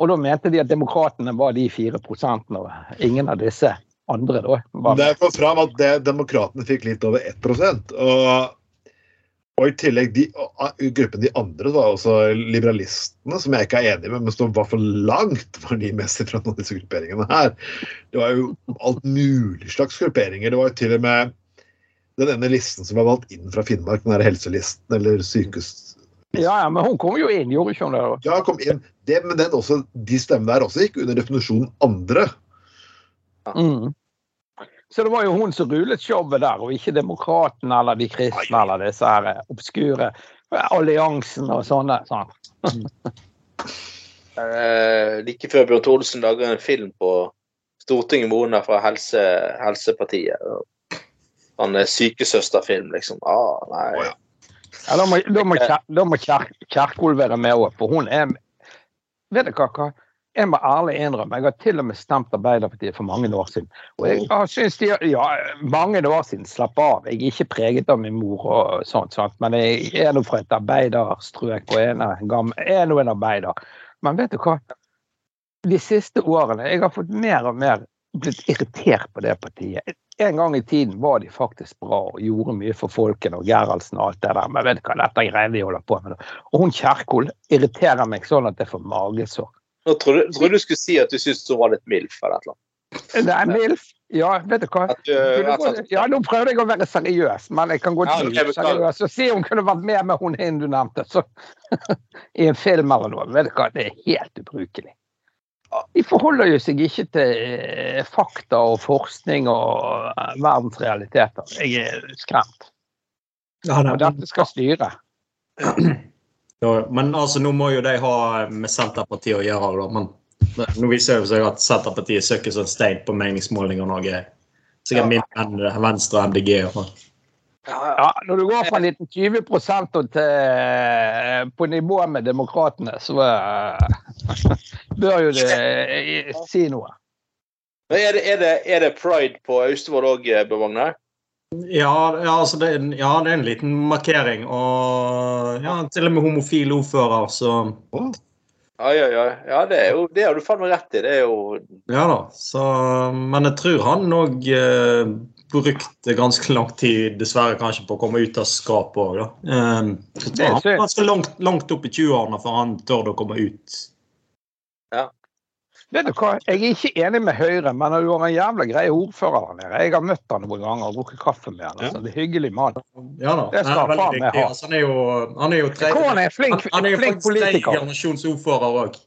Og da mente de at demokratene var de fire prosentene, og ingen av disse andre da. Var Det kom fram at det, demokratene fikk litt over 1% og, og i tillegg de, gruppen de andre var også liberalistene, som jeg ikke er enig med, men som var for langt verdimessig fra noen av disse grupperingene her. Det var jo alt mulig slags grupperinger. Det var jo til og med den ene listen som var valgt inn fra Finnmark, den der helselisten eller sykehus... Ja, ja, men hun kom jo inn, gjorde ikke hun det? Ja, kom inn. Det, men den også, de stemmene der også gikk under definisjonen andre. Mm. Så det var jo hun som rullet showet der, og ikke demokratene eller de kristne eller disse her obskure alliansen og sånne. Sånn. Eh, like før Bjørn Thorsen lager en film på Stortinget hvor hun er fra helse, Helsepartiet. Sånn sykesøsterfilm, liksom. Ah, nei. Ja. Ja, da må, da må, Kjer, da må Kjer, Kjerkol være med òg, for hun er Vet du hva, hva? Jeg må ærlig innrømme, jeg har til og med stemt Arbeiderpartiet for mange år siden. Og jeg har syntes de Ja, mange år siden. Slapp av. Jeg er ikke preget av min mor og sånt, sant? men jeg er nå fra et arbeiderstrøk og en, er nå en arbeider. Men vet du hva? De siste årene jeg har fått mer og mer blitt irritert på det partiet. En gang i tiden var de faktisk bra og gjorde mye for folkene og Gerhardsen og alt det der. Men vet du hva, dette greier de holder på med. Og hun Kjerkol irriterer meg sånn at jeg får magesår. Nå trodde jeg trodde du skulle si at du syntes hun var litt mild eller et eller annet. Det er MILF. Ja, vet du hva. At du, at, gå- Ja, nå prøvde jeg å være seriøs, men jeg kan Ja, bli ok, beklager. seriøs og si hun kunne vært med med hun hin du nevnte, så, i en film eller noe. Vet du hva, det er helt ubrukelig. De forholder jo seg ikke til eh, fakta og forskning og eh, verdens realiteter. Jeg er skremt. Ja, nei, Og dette skal styre. Ja, men altså, nå må jo de ha med Senterpartiet å gjøre. Da. Men nå viser det seg at Senterpartiet søker som stein på meningsmålinger. og Noe. Sikkert Ja. mindre enn Venstre og MDG. og sånn. ja, når du går fra 1920 og til eh, på nivå med demokratene, så uh, bør jo det eh, si noe. Er det, er, det, er det pride på Austevoll òg, Bjørn Ja, ja, altså det, ja, det er en liten markering. Og ja, til og med homofil ordfører, så Oi, oi, oi, ja det, er jo, det har du faen meg rett i. Det er jo Ja da. Så, men jeg tror han òg eh, brukte ganske lang tid, dessverre kanskje, på å komme ut av skapet òg, da. Eh, så Det er han var ganske langt, langt opp i 20-årene før han tørde å komme ut. Vet du hva, jeg er ikke enig med Høyre, men du har en jævla grei ordfører der nede. Jeg har møtt han noen ganger og drukket kaffe med han. Altså. Det er hyggelig mann. Ja da. Det skal faen meg ha. Altså, han er jo, han er jo tre, Kåren er flink, han, han er jo flink faktisk tredje politiker. generasjons ordfører òg.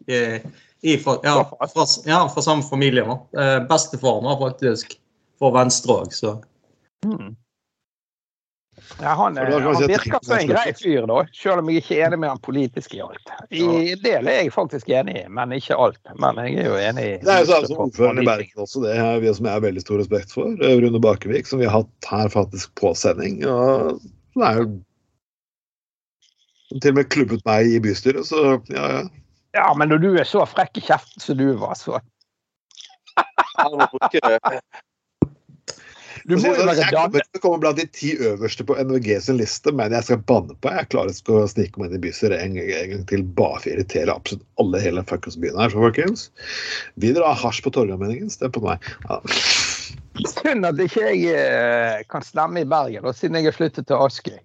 Fra, ja, fra, ja, fra samme familie. da. Eh, Bestefaren var faktisk fra Venstre òg, så Mm. Ja, han, For han virker som en grei fyr, da, selv om jeg ikke er enig med han politisk i alt. I del er jeg faktisk enig i, men ikke alt. Men jeg er jo enig i Det er jo sånn som ordføreren i Bergen også, det er vi som jeg har veldig stor respekt for. eh, Rune Bakevik, som vi har hatt her faktisk på sending. og Det er jo Til og med klubbet meg i bystyret, så ja, ja. Ja, men når du er så frekk i kjeften som du var, så Han var bruke Du må jo være jeg kommer til å komme blant de ti øverste på NRG sin liste, men jeg skal banne på. Jeg klarer ikke å snike meg inn i bystyret en, en gang til bare for å irritere absolutt alle i hele fuckings byen her. Så folkens, vi drar hasj på Torgallmenningen. Stem på meg. Ja. Synd at ikke jeg eh, kan stemme i Bergen, og siden jeg har flyttet til Askøy.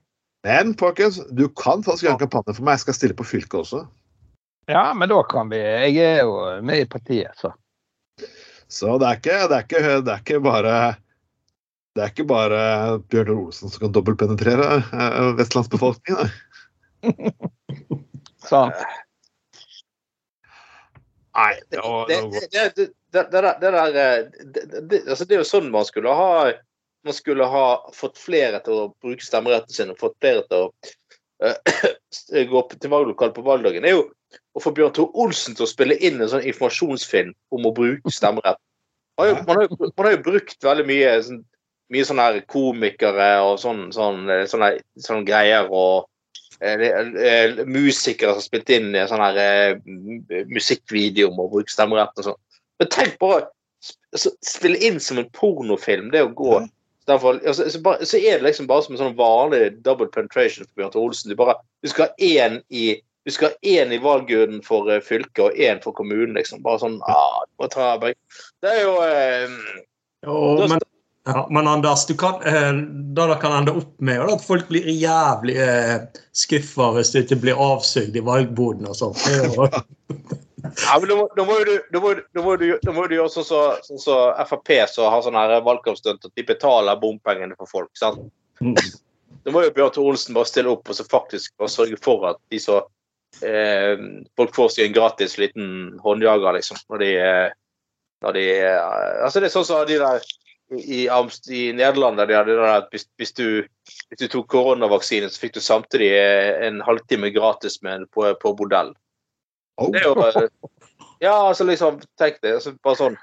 Men folkens, du kan faktisk gjøre en kampanje for meg. Jeg skal stille på fylket også. Ja, men da kan vi Jeg er jo med i partiet, så. Så det er ikke, det er ikke, det er ikke bare det er ikke bare Bjørnar Olsen som kan dobbeltpenetrere eh, vestlandsbefolkningen. Sånn. Nei, det, det var, det, det er jo sånn man skulle ha Man skulle ha fått flere til å bruke stemmeretten sin og fått flere til å eh, gå opp til valglokal på valgdagen. Det er jo å få Bjørn Tor Olsen til å spille inn en sånn informasjonsfilm om å bruke stemmeretten. Man har jo, man har jo, man har jo brukt veldig mye sånn, mye sånne her komikere og sånne, sånn, eh, sånne, sånne greier og eh, eh, musikere som har spilt inn i sånne her eh, m- musikkvideo om å bruke stemmeretten og sånn. Men tenk bare altså, spille inn som en pornofilm, det å gå derfor, altså, så, bare, så er det liksom bare som en sånn vanlig double penetration for Bjørn Tore Olsen. Du, bare, du skal ha én i du skal ha én i valgurnen for eh, fylket og én for kommunen, liksom. Bare sånn ah. Det er jo eh, Jo, men, ja, men Anders, du kan, eh, det det kan ende opp med, er at folk blir jævlig eh, skuffa hvis du ikke blir avsugd i valgboden og er Ja, men da må, jo du, gjøre sånn som så, sånn så Frp, som har sånn valgkampstunt at de betaler bompengene for folk. sant? Mm. Da må jo Bjørn Tore Olsen bare stille opp og så faktisk bare sørge for at de så eh, folk får seg en gratis liten håndjager, liksom. Når de, eh, når de eh, Altså, det er sånn som de der i, Amst- i Nederland, der de hadde det at hvis, hvis, du, hvis du tok koronavaksinen, så fikk du samtidig eh, en halvtime gratis med en på, på bordell. Oh, Det er jo Ja, altså liksom, tenk det. Altså, bare sånn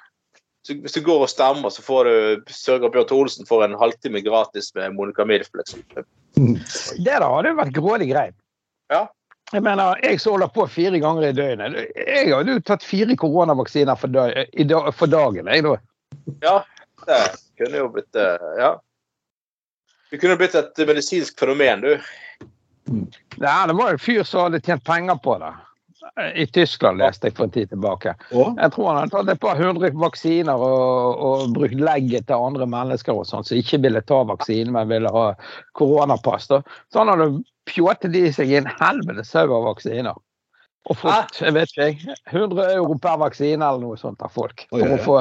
så Hvis du går og stemmer, så får du sørger Bjørn Olsen for en halvtime gratis med Monica Milf, liksom. Det da hadde vært grådig greit. Ja. Jeg mener, jeg som holder på fire ganger i døgnet. Jeg hadde jo tatt fire koronavaksiner for, dag, i dag, for dagen, jeg, da. Ja, det kunne jo blitt Ja. Det kunne blitt et medisinsk fenomen, du. Ja, det var jo en fyr som hadde tjent penger på det. I Tyskland leste jeg for en tid tilbake. Jeg tror han hadde tatt et par hundre vaksiner og, og brukt legget til andre mennesker og sånn, som ikke ville ta vaksinen, men ville ha koronapass. da. Så han hadde pjåtet de seg inn helvetes haug av vaksiner. Og fått jeg vet ikke, jeg, 100 euro per vaksine eller noe sånt av folk. For å få.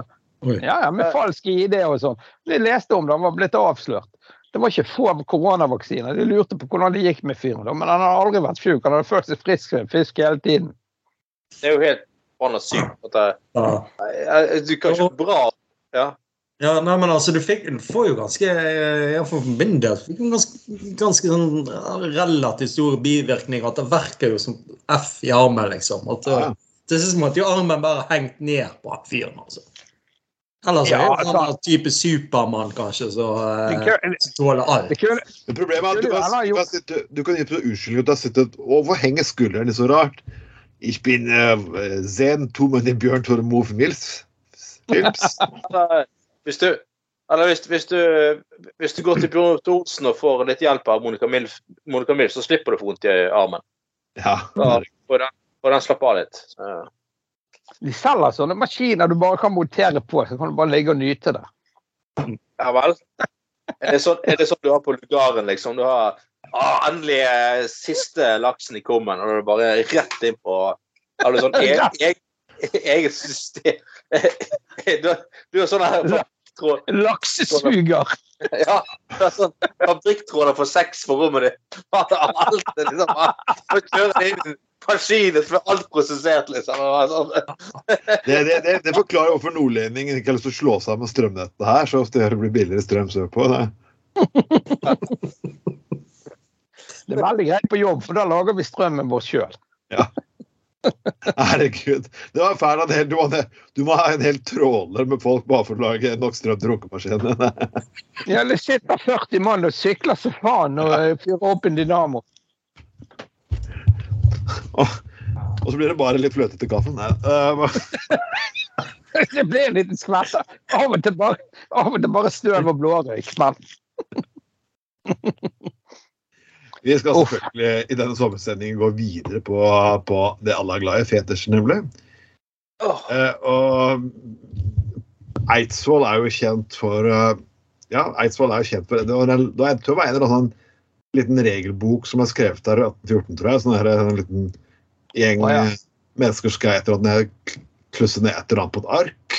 Ja, ja, Med falsk ID og sånn. Vi leste om det, han var blitt avslørt. Det var ikke få koronavaksiner. De lurte på hvordan det gikk med fyren. Men han hadde aldri vært sjuk. Han hadde følt seg frisk som en fisk hele tiden. Det er jo helt forbanna sykt. At det, Ja. Eh, du kan ikke bra Ja. Ja, nei, men altså, du, fikk, du får jo ganske eh, Iallfall for min del fikk en ganske, ganske sånn eh, relativt store bivirkninger. At det verker jo som F i armen, liksom. At det, Ja. det ser ut som at jo armen bare har hengt ned på fyren. altså. Eller så Ja, er det altså- sånn type Supermann, kanskje, så Det eh, som tåler alt. men problemet er at du kan, sitte, du kan gi på unnskyldning at du har sittet og Hvorfor henger skuldrene så rart? Ich bin uh, zen to many Bjørn Tore Moe Mills. Films. Hvis du eller hvis, hvis, du, hvis du går til Bjørn Thorsen og får litt hjelp av Monica Milf, Monica Milf så slipper du å få vondt i armen. Ja. Da får den, den slappe av litt. Så, de selger sånne maskiner du bare kan montere på, så kan du bare ligge og nyte det. Ja vel? Er det, sånn, er det sånn du har på lugaren, liksom? Du har ah, endelig eh, siste laksen i kummen, og du er bare rett inn på Har du sånn e e eget system. Du, du har sånn her Laksesuger! Ja, er sånn fabrikktråder for sex på rommet ditt. Alt er liksom kjører inn en maskin, alt prosessert, liksom. Sånn. Det, det, det, det forklarer hvorfor nordlendingen ikke har lyst til å slå sammen strømnettet her, så ofte det blir billigere strøm sørpå. Det. Det er veldig greit på jobb, for da lager vi strømmen vår sjøl. Herregud. Det var fælt at helt- du, må, du må ha en hel tråler med folk bare for å lage nok strøm til runkemaskinen. Ja, det sitter 40 mann og sykler som faen og eh, fyrer opp en dynamo. Og, og så blir det bare litt fløtete til kaffen. Nei, øh, Det blir en liten skvett. Av og til bare, av og til bare støv og blårøyk. Vi skal selvfølgelig i denne sommersendingen gå videre på, på det alle er glad i, Fetersen nemlig. Eh, og Eidsvoll er jo kjent for eh, Ja, Eidsvoll er jo kjent for det var en, det var- en tror det var en eller annen liten regelbok som er skrevet der i 1814, tror jeg. Sånn her, en liten gjeng Å, ja. mennesker skal et eller annet klusse ned et eller annet på et ark.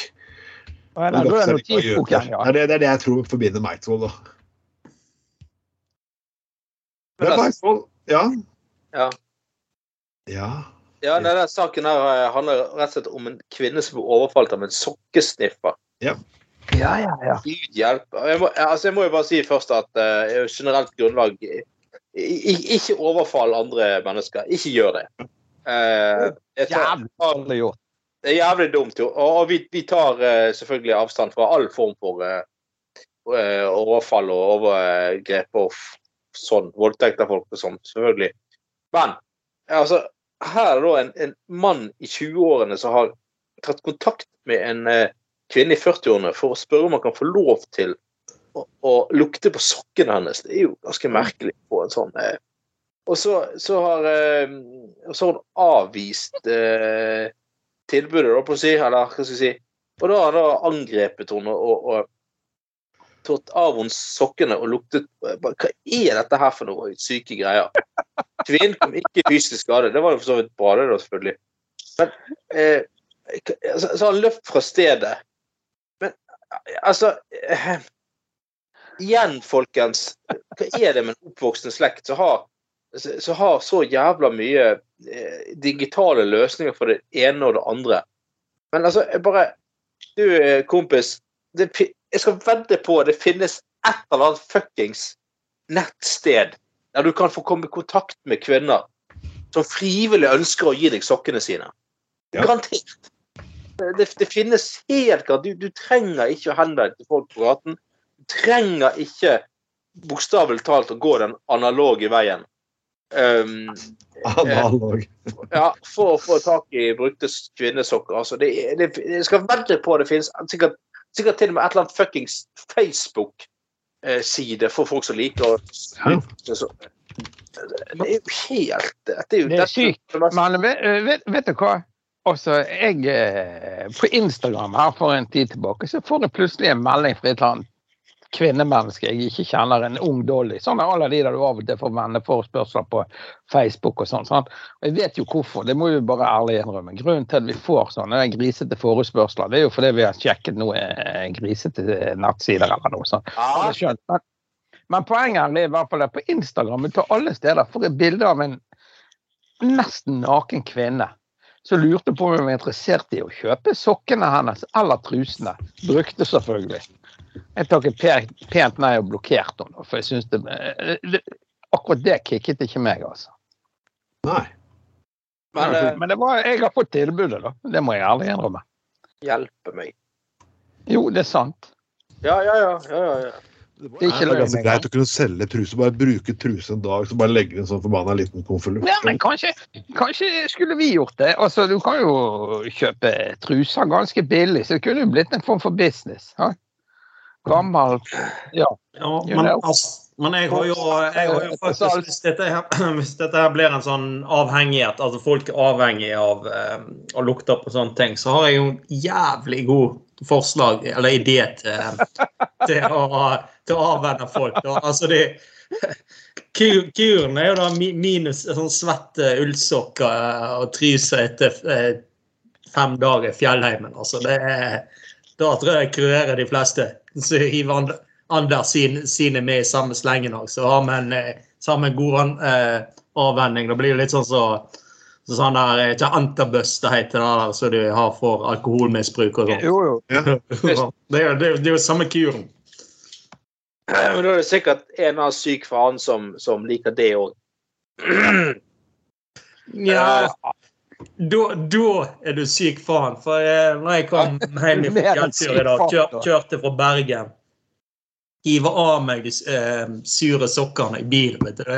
Den ja. Det, er det, det er det jeg tror forbinder meg til da. Men Det er Eidsvoll. Ja. Ja. Ja. Ja, denne saken her eh, handler rett og slett om en kvinne som ble overfalt av en sokkesniffer. Ja, ja, ja. Gud hjelpe. Jeg altså jeg må jo bare si først at uh, generelt grunnlag Ikke overfall andre mennesker. Ikke gjør det. Uh, jeg tar, Jævlig gjort. det er jævlig dumt. jo. Og, og vi, vi tar uh, selvfølgelig avstand fra all form for eh, overfall og overgrep og sånn. Voldtekt av folk og sånn, selvfølgelig. Men altså, her er da en, en mann i 20-årene som har tatt kontakt med en kvinne i 40-årene for å spørre om han kan få lov til å, å lukte på sokkene hennes. Det er jo ganske merkelig på en sånn eh. Og så, så har eh, så hun avvist eh, tilbudet, da, på å si, eller hva skal jeg si. Og da har hun angrepet henne og, og tatt av henne sokkene og luktet bare, Hva er dette her for noe syke greier? Kvinnen kom ikke fysisk skade. Det var jo for så vidt bra, det, da, selvfølgelig. Men eh, så, så har han løp fra stedet. Altså eh, Igjen, folkens. Hva er det med en oppvoksende slekt som har, som har så jævla mye eh, digitale løsninger for det ene og det andre? Men altså, jeg bare Du, eh, kompis. Det, jeg skal vedde på at det finnes et eller annet fuckings nettsted der du kan få komme i kontakt med kvinner som frivillig ønsker å gi deg sokkene sine. Ja. Garantert. Det, det finnes helt klart. Du, du trenger ikke å henvende deg til folk på gaten. Du trenger ikke bokstavelig talt å gå den analoge veien. Um, Analog. ja, for å få tak i brukte kvinnesokker. Altså, det, det, jeg skal vedde på det finnes sikkert, sikkert til og med et eller annet fuckings Facebook-side for folk som liker å Ja. Det er jo helt Det er jo Det er sykt. Men vet, vet, vet du hva? Også, jeg, eh, på Instagram her for en tid tilbake så får jeg plutselig en melding fra et eller annet kvinnemenneske jeg ikke kjenner, en ung Dolly. Sånn er alle de der du av og til får venneforespørsler på Facebook og sånn. sant? Og jeg vet jo hvorfor, det må vi bare ærlig innrømme. Grunnen til at vi får sånne grisete forespørsler, det er jo fordi vi har sjekket noen eh, grisete nettsider eller noe sånt. Ja. Men, men poenget her er i hvert fall at på Instagram på alle steder får jeg bilde av en nesten naken kvinne som lurte på om jeg var interessert i å kjøpe sokkene hennes eller trusene. Brukte selvfølgelig. Jeg tok et pent nei og blokkerte henne, for jeg syns det, det Akkurat det kicket ikke meg, altså. Nei. men eh, Men det var, jeg har fått tilbudet, da. Det må jeg ærlig innrømme. hjelpe meg. Jo, det er sant. Ja, ja. ja, ja, ja. Det Det er ikke det ganske engang. greit å kunne selge truse. Bare bruke truse en dag, så bare legge en sånn forbanna liten konvolutt. Ja, men kanskje, kanskje skulle vi gjort det. Altså, Du kan jo kjøpe truser ganske billig, så det kunne jo blitt en form for business. Ja? Gammel Ja. Ja, men, altså, men jeg har jo, jeg har jo faktisk hvis dette, her, hvis dette her blir en sånn avhengighet, altså folk er avhengig av eh, å lukte på sånne ting, så har jeg jo en jævlig god forslag, eller idé til, til, å, til å avvenne folk. Altså det Kuren er jo da minus sånn svette ullsokker eh, og tryser etter eh, fem dager i fjellheimen. Altså, det da tror jeg kurerer de fleste. Så hiver And- Anders sin, sine med i samme slengen òg. Så har vi en, eh, så har vi en god eh, avvenning. Det blir jo litt sånn så, så sånn der, eh, ikke antabus det heter, det der som de har for alkoholmisbruk og sånn. Jo, jo. det, er, jo- det, er, det er jo samme kuren. Men da er det sikkert en av syk faen som, som liker det òg. Ja, da, da er du syk faen. For eh, når jeg kom hjem fra fjelltur i dag, kjør, kjørte fra Bergen Hiver av meg de eh, sure sokkene i bilen. vet du.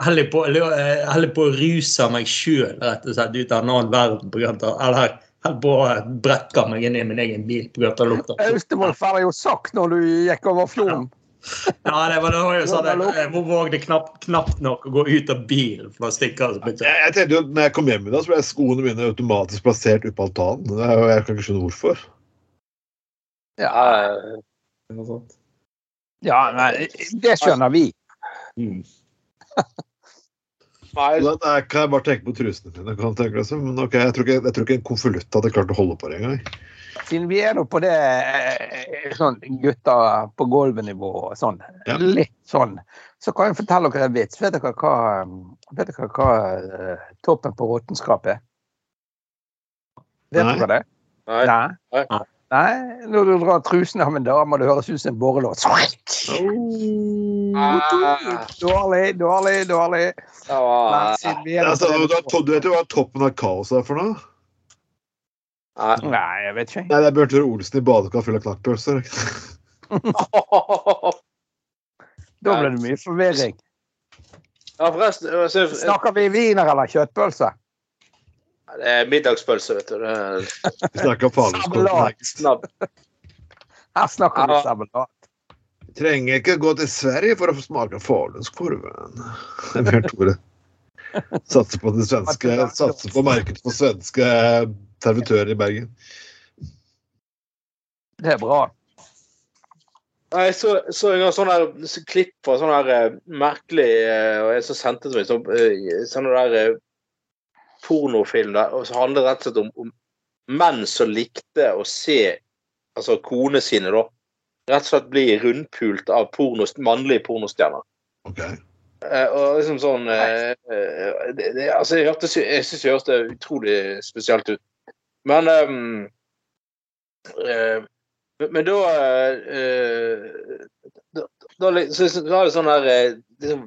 Holder på, eller, på å ruse meg sjøl rett og slett ut av en annen verden. På grunn av, eller holder på å brekke meg inn i min egen bil pga. lukta. Austevoll får jeg jo sagt når du gikk over fjorden. Ja, det var, det var jo sånn, jeg, vågde knapt, knapt nok å gå ut av bilen for å stikke. Altså, Jeg, jeg tenkte jo når jeg kom hjem i dag, så ble skoene mine automatisk plassert oppe på altanen. Det Jeg kan ikke skjønne hvorfor. Ja, Ja, ja nei, det skjønner vi. nei, Så da da kan jeg bare tenke på trusene mine. Kan tenke det, Men okay, jeg tror ikke, jeg tror ikke en konvolutt hadde klart å holde på det engang. Siden vi er nå på det eh, sånn gutter på gulvet-nivå og sånn, Ja. litt sånn, så kan jeg fortelle dere en vits. Vet dere hva, vet dere hva eh, toppen på råtenskap er? Vet Nei. dere det? nei. Nei. Nei. Nei, når du drar trusen av en dame, og det høres ut som en borrelås. Ah. Dårlig, dårlig, dårlig. Nå Altså, du, vet jo hva toppen av kaos er for noe? Nei. Jeg vet ikke. Nei, det er Bjørn Tore Olsen i badekar full av knakkpølser. Da ble det mye forvirring. Ja, forresten Snakker vi wiener eller kjøttpølse? Det er middagspølse, vet du. Det er Vi snakker snabb. Her snakker vi Ja. Trenger ikke gå til Sverige for å få smake falunskorven. Det er Bjørn Tore. Satser på det svenske Satser på markedet for svenske servitører i Bergen. Det er bra. Nei, Jeg så, så en gang sånn her så klipp fra sånn her eh, merkelig eh, Og jeg så sendte det til meg sånn, eh, sånn der eh, pornofilm der, og så handler det rett og slett om, om menn som likte å se altså konene sine, da. Rett og slett bli rundpult av porno, mannlige pornostjerner. Ok. Eh, og liksom sånn eh, eh, det, det, altså, Jeg, jeg syns det hørtes utrolig spesielt ut. Men ehm, eh, men, men da eh, da, da, så, så var det sånn eh, liksom,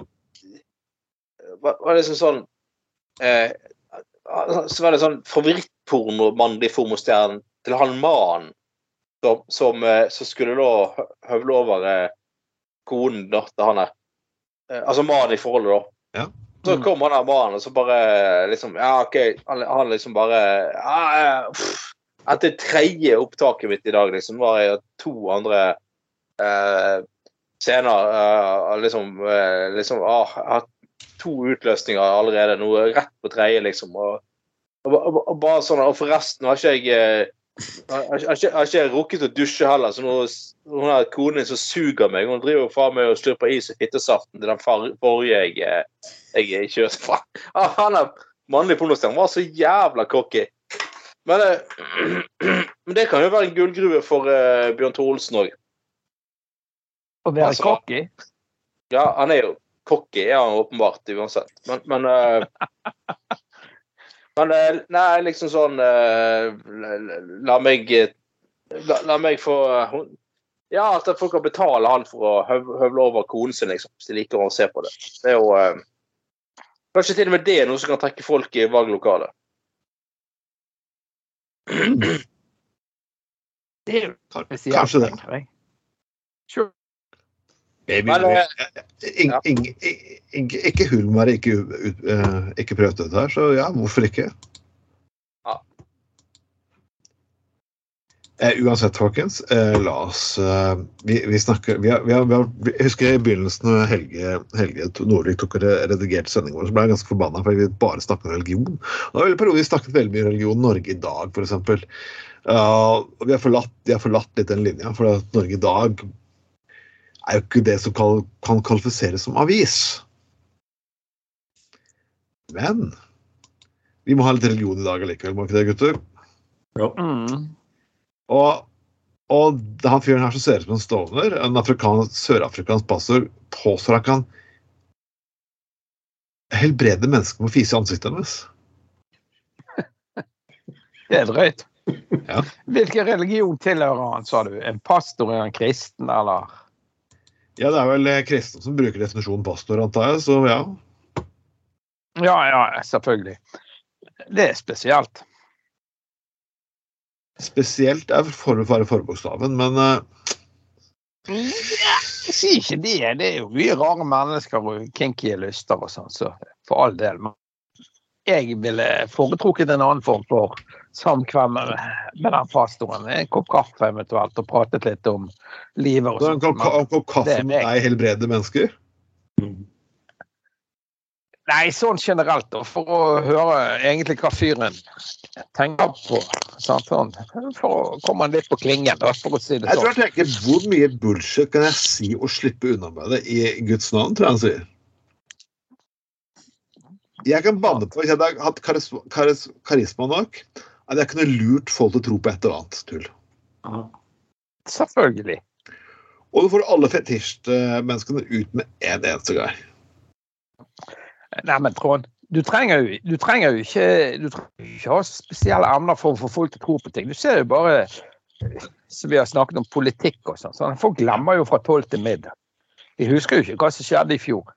var, var liksom sånn eh, Så var det sånn favorittporno, mannlig formostjerne, til han mannen som, som, eh, som skulle da hø- høvle over eh, konen da, til han her. Eh, altså mannen i forholdet, da. Ja. Så kom han der mannen, og så bare liksom Ja, OK. Han, han liksom bare ja, ja. Etter tredje opptaket mitt i dag, liksom, var jeg to andre eh, scener eh, liksom, eh, liksom ah, Jeg har hatt to utløsninger allerede, noe rett på tredje, liksom. Og, og, og, og bare sånn, og forresten har ikke jeg eh, har, ikke, rukket å dusje heller, så nå hun har konen som suger meg. Hun driver faen meg og slurper is og fittesaften til den forrige jeg, eh, jeg kjørte fra. Ah, Han er mannlig pornostjerne. Var så jævla cocky. Men, eh, men det kan jo være en gullgruve for eh, Bjørn Tore Olsen òg. Å være Altså- cocky. Ja, han er jo cocky, er han åpenbart uansett. Men, men eh, Men eh, nei, liksom sånn eh, la, meg eh, la, la meg få Ja, at folk kan betale han for å høvle over konen sin, liksom. Hvis de liker å se på det. Det er jo eh, Kanskje til og med det er noe som kan trekke folk i valglokalet. Det er jo spesielt, Kanskje det. Sure. Baby, Men, ing, ja. ing, ing, ikke Hulmar ikke, eh, ikke prøvd dette her, så ja, hvorfor ikke? Ja. Eh, uansett, folkens, eh, la oss eh, vi, vi snakker vi har, vi har, vi har, Jeg husker i begynnelsen når Helge, Helge Nordvik tok og redigerte sendingen vår, så ble jeg ganske forbanna fordi vi bare snakket om religion. Og det var vi snakket veldig mye om religion Norge i dag, f.eks. Uh, vi har forlatt, de har forlatt litt den linja, for at Norge i dag er jo ikke det som kan kvalifiseres som avis. Men vi må ha litt religion i dag allikevel, må vi ikke det, gutter? Mm. Og, og han fyren her som ser ut som en stoner, en afrikansk, sørafrikansk pastor, påstår han kan helbrede mennesker med å fise i ansiktet hennes. Det er drøyt. Ja. Hvilken religion tilhører han, sa du? En pastor, er han kristen, eller? Ja, det er vel eh, kristne som bruker definisjonen pastor, antar jeg, så ja. Ja, ja, selvfølgelig. Det er spesielt. Spesielt er for å være forbokstaven, men eh, Jeg sier ikke det. Det er jo mye rare mennesker og kinky lyster og sånn, så for all del. Men jeg ville foretrukket en annen form for samkvem med, med den pastoren. En kopp kaffe eventuelt, og pratet litt om livet og en kopp en kopp kaffe med deg helbrede mennesker. Nei, sånn generelt, da, for å høre egentlig hva fyren tenker på. Sånn, for å komme litt på klingen, da, for å si det Jeg tror sånn. jeg tenker hvor mye bullshit kan jeg si og slippe unna med det i Guds navn, tror jeg han sier. Jeg kan banne på, hvis jeg hadde hatt karis, karis, karisma nok, at jeg kunne lurt folk til å tro på et eller annet tull. Ja. Selvfølgelig. Og du får alle fetisjmenneskene ut med en eneste gang. Nei, men Trond, du trenger jo, du trenger jo ikke, du trenger ikke ha spesielle emner for å få folk til å tro på ting. Du ser jo bare som vi har snakket om politikk og sånn. Folk glemmer jo fra tolv til middag. De husker jo ikke hva som skjedde i fjor.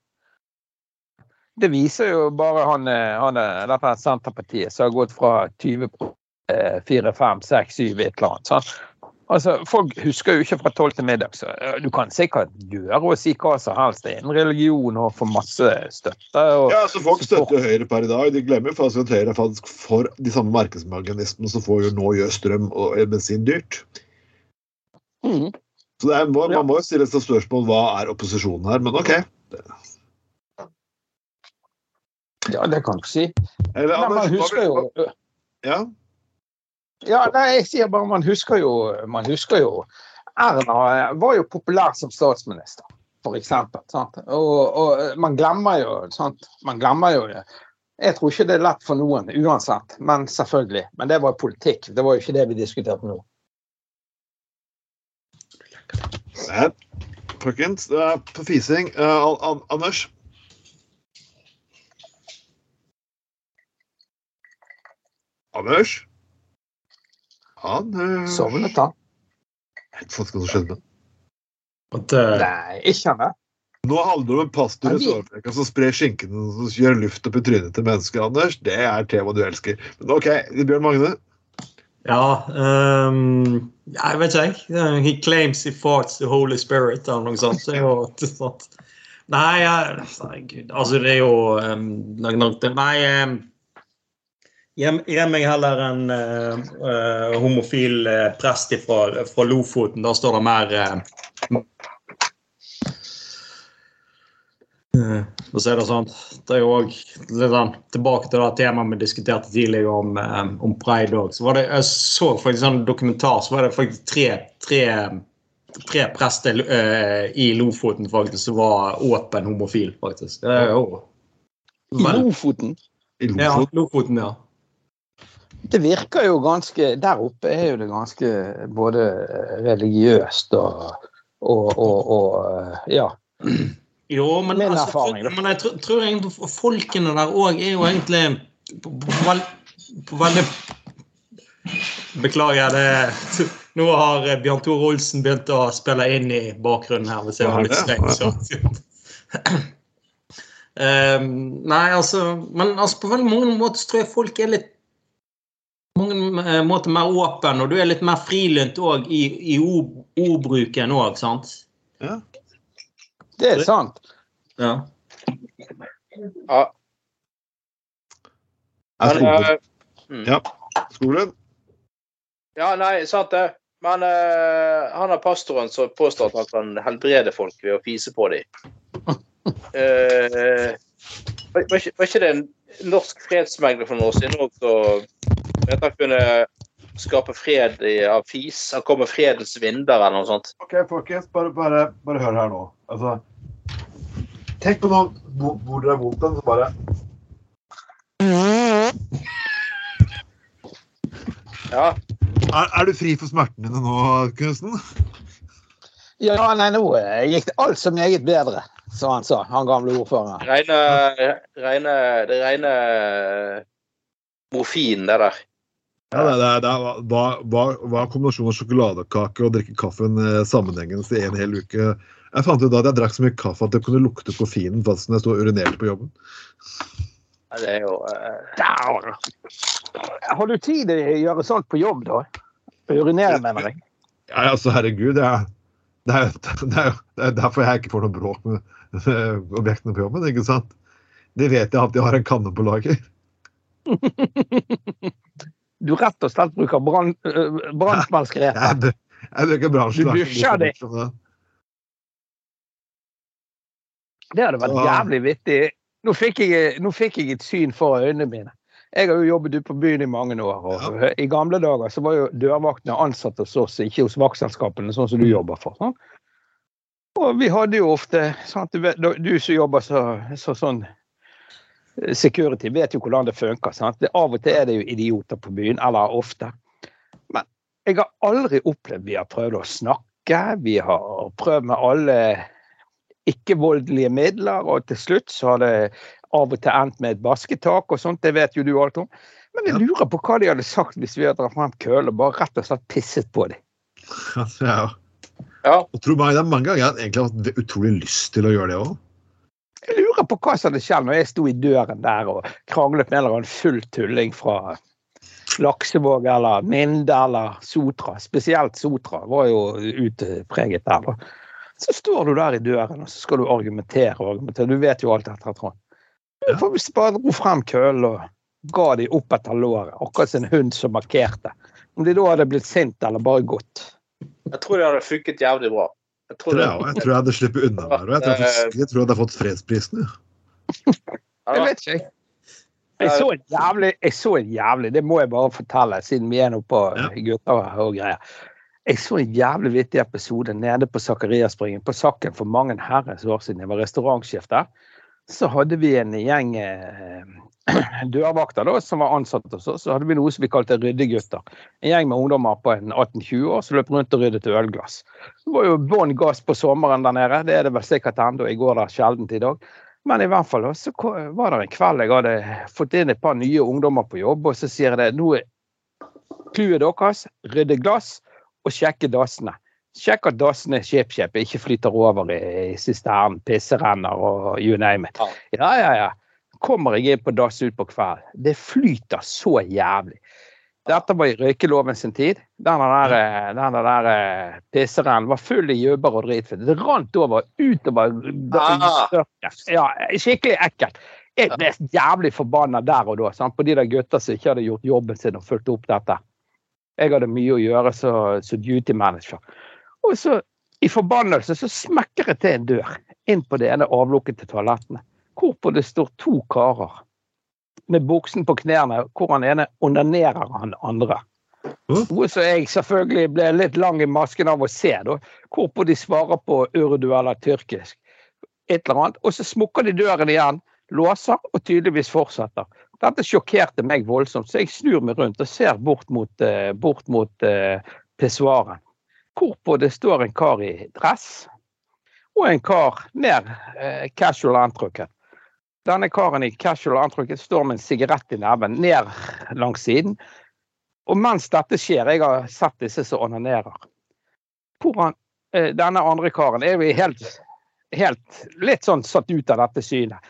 Det viser jo bare han, eh, han eh, dette Senterpartiet som har gått fra 20 eh, 4, 5, 6, 7, et eller annet. sant? Altså, Folk husker jo ikke fra tolv til middag, så eh, du kan sikkert gjøre og si hva som helst Det er en religion og få masse støtte. Ja, så Folk støtter Høyre per i dag. De glemmer faktisk at Høyre er faktisk for de samme markedsmekanismene som får jo nå gjør strøm og bensin dyrt. Mm. Så er, må, Man må jo stille seg spørsmål hva er opposisjonen her, men OK. Ja, det kan du si. Eller, Nei, man husker jo Ja, Ja, nei, jeg sier bare man husker jo Man husker jo Erna var jo populær som statsminister. Sant? Og, og man glemmer jo sant? Man glemmer jo det. Jeg tror ikke det er lett for noen uansett, men selvfølgelig. Men det var politikk. Det var jo ikke det vi diskuterte nå. Nei, folkens, det er på fising. Uh, Anders? Anders? Anders? Sovnet han? Jeg vet ikke hva som skjedde At, uh... Nei, ikke han. Nå handler det om en pastor i Sør-Afrika som sprer skinken og gjør luft opp i trynet til mennesker, Anders. Det er tema du elsker. Men OK, Bjørn Magne. ja um, Jeg vet ikke, jeg. He claims he fought the Holy Spirit eller noe sånt. Det er jo sant. Nei, jeg, nei, gud. Altså, det er jo um, Nei um, Meg heller en uh, eh, homofil eh, prest fra, fra Lofoten. Da står det mer Og så er det sånn Det er jo òg litt sånn Tilbake til det temaet vi diskuterte tidligere om, om pride òg. Så var det Jeg så faktisk en sånn dokumentar, så var det faktisk tre, tre, tre prester uh, i Lofoten faktisk som var åpen homofil, faktisk. Det er jo I Lofoten. I Ja, Lofoten. Lofoten, ja. Det virker jo ganske Der oppe er jo det ganske både religiøst og, og, og, og ja. Jo, men, Min altså, erfaring, da. men jeg tror, tror egentlig folkene der òg er jo egentlig på, på, vel- på veldig Beklager, det Nå har eh, Bjørn Tore Olsen begynt å spille inn i bakgrunnen her. hvis jeg var litt streng. Så. Um, nei, altså Men altså, på veldig mange måter tror jeg folk er litt mange eh, måter mer åpen, og du er litt mer frilynt òg i, i ord, ordbruken òg, sant? Ja. Det er sant. Ja. Ja, men, eh, mm. Ja. Skolen? Ja, nei, sant det. Men uh, han er pastoren som påstår at han kan helbrede folk ved å fise på dem. Uh, var, var, ikke, det en norsk fredsmegler for noen år siden også, at han kunne skape fred i, av fis? Han kom med fredens vinder eller noe sånt. OK, folkens, bare, bare, bare hør her nå. Altså, tenk på noen hvor dere det er vondt, så bare Ja, Er, er du fri for smertene dine nå, Knutsen? Ja, nei, nå eh, gikk det alt så meget bedre, som han sa, han gamle ordføreren. Reine, reine, det rene morfin, det der. Ja, det, det, det hva, hva, hva er kombinasjonen av sjokoladekake og drikke kaffen eh, sammenhengende i en hel uke? Jeg fant ut da at jeg drakk så mye kaffe at det kunne lukte koffeinen fast når jeg sto og urinerte på jobben. Ja, Det er jo uh... Har du tid til å gjøre sånt på jobb, da? Urinere, mener jeg. Ja, altså, herregud. Jeg, det, er, det, er, det er derfor jeg ikke får noe bråk med eh, objektene på jobben, ikke sant? De vet jeg at de har en kanne på lager. Du rett og slett bruker øh. Jeg, jeg bruker bransjen. Du dusjer det. Det hadde vært jævlig vittig. Nå fikk, jeg, nå fikk jeg et syn for øynene mine. Jeg har jo jobbet ute på byen i mange år. og I gamle dager så var jo dørvaktene ansatt hos oss, ikke hos vaktselskapene, sånn som du jobber for. Sånn. Og vi hadde jo ofte sant, du, du som jobber så, så sånn security, vet jo hvordan det funker. Sant? Det, av og til er det jo idioter på byen, eller ofte. Men jeg har aldri opplevd vi har prøvd å snakke. Vi har prøvd med alle ikke-voldelige midler, og til slutt så har det av og til endt med et basketak og sånt, det vet jo du alt om. Men jeg lurer på hva de hadde sagt hvis vi hadde dratt frem kølle og bare rett og slett pisset på dem. Ja. Ja. Og tror meg, det er mange ganger jeg egentlig har hatt utrolig lyst til å gjøre det òg. Jeg lurer på hva som hadde skjedd når jeg sto i døren der og kranglet med en eller annen full tulling fra Laksevåg eller Minde eller Sotra. Spesielt Sotra var jo utpreget der. da. Så står du der i døren og så skal du argumentere og argumentere. Du vet jo alt dette, Trond. Du får bare dro frem køllen og ga de opp etter låret, akkurat som en hund som markerte. Om de da hadde blitt sint eller bare gått. Jeg tror det hadde funket jævlig bra. Jeg tror Tror det, jeg, jeg tror jeg hadde sluppet unna med det. Jeg tror jeg, tror jeg hadde fått fredsprisen. Jeg vet ikke, jeg. Jeg så en jævlig, jeg så en jævlig, det må jeg bare fortelle, siden vi er nå på Ja. gutter og greier. Jeg så en jævlig vittig episode nede på Zakariaspringen, på Sakken for mange herrens år siden. Jeg var restaurantsjef der. Så hadde vi en gjeng eh, dørvakter da, som var ansatt hos oss. Så hadde vi noe som vi kalte ryddegutter. En gjeng med ungdommer på 18-20 år som løp rundt og ryddet ølglass. Det var jo bånn gass på sommeren der nede. Det er det vel sikkert ennå. Jeg går der sjelden i dag. Men i hvert fall så var det en kveld jeg hadde fått inn et par nye ungdommer på jobb, og så sier jeg det. Nå er clouet deres rydde glass og sjekke dassene. Sjekk at dassene skjep-skjep, ikke flyter over i, sisternen, pisserenner og you name it. Ja. Ja, ja. Kommer jeg inn på dass ut på kvelden. Det flyter så jævlig. Dette var i røykeloven sin tid. Denne der, eh, denne der eh, pisserennen var full i jubber og dritfett. Det rant over utover Ah. Ja, skikkelig ekkelt. Jeg ble jævlig forbanna der og da sant? på de der gutta som ikke hadde gjort jobben sin og fulgt opp dette. Jeg hadde mye å gjøre som duty manager. Og så, i forbannelse, så smekker jeg til en dør inn på det ene avlukket til toalettene. Hvorpå det står to karer med buksen på knærne, hvor han ene onanerer han andre. Noe som jeg selvfølgelig ble litt lang i masken av å se, da. Hvorpå de svarer på urdu eller tyrkisk. Et eller annet. Og så smukker de døren igjen, låser og tydeligvis fortsetter. Dette sjokkerte meg voldsomt, så jeg snur meg rundt og ser bort mot, eh, bort mot eh, pissoaren. Hvorpå det står en kar i dress og en kar mer eh, casual antrukket. Denne karen i casual antrukket står med en sigarett i neven ned langs siden. Og mens dette skjer, jeg har sett disse som onanerer hvor han, eh, Denne andre karen er jo helt, helt litt sånn satt ut av dette synet.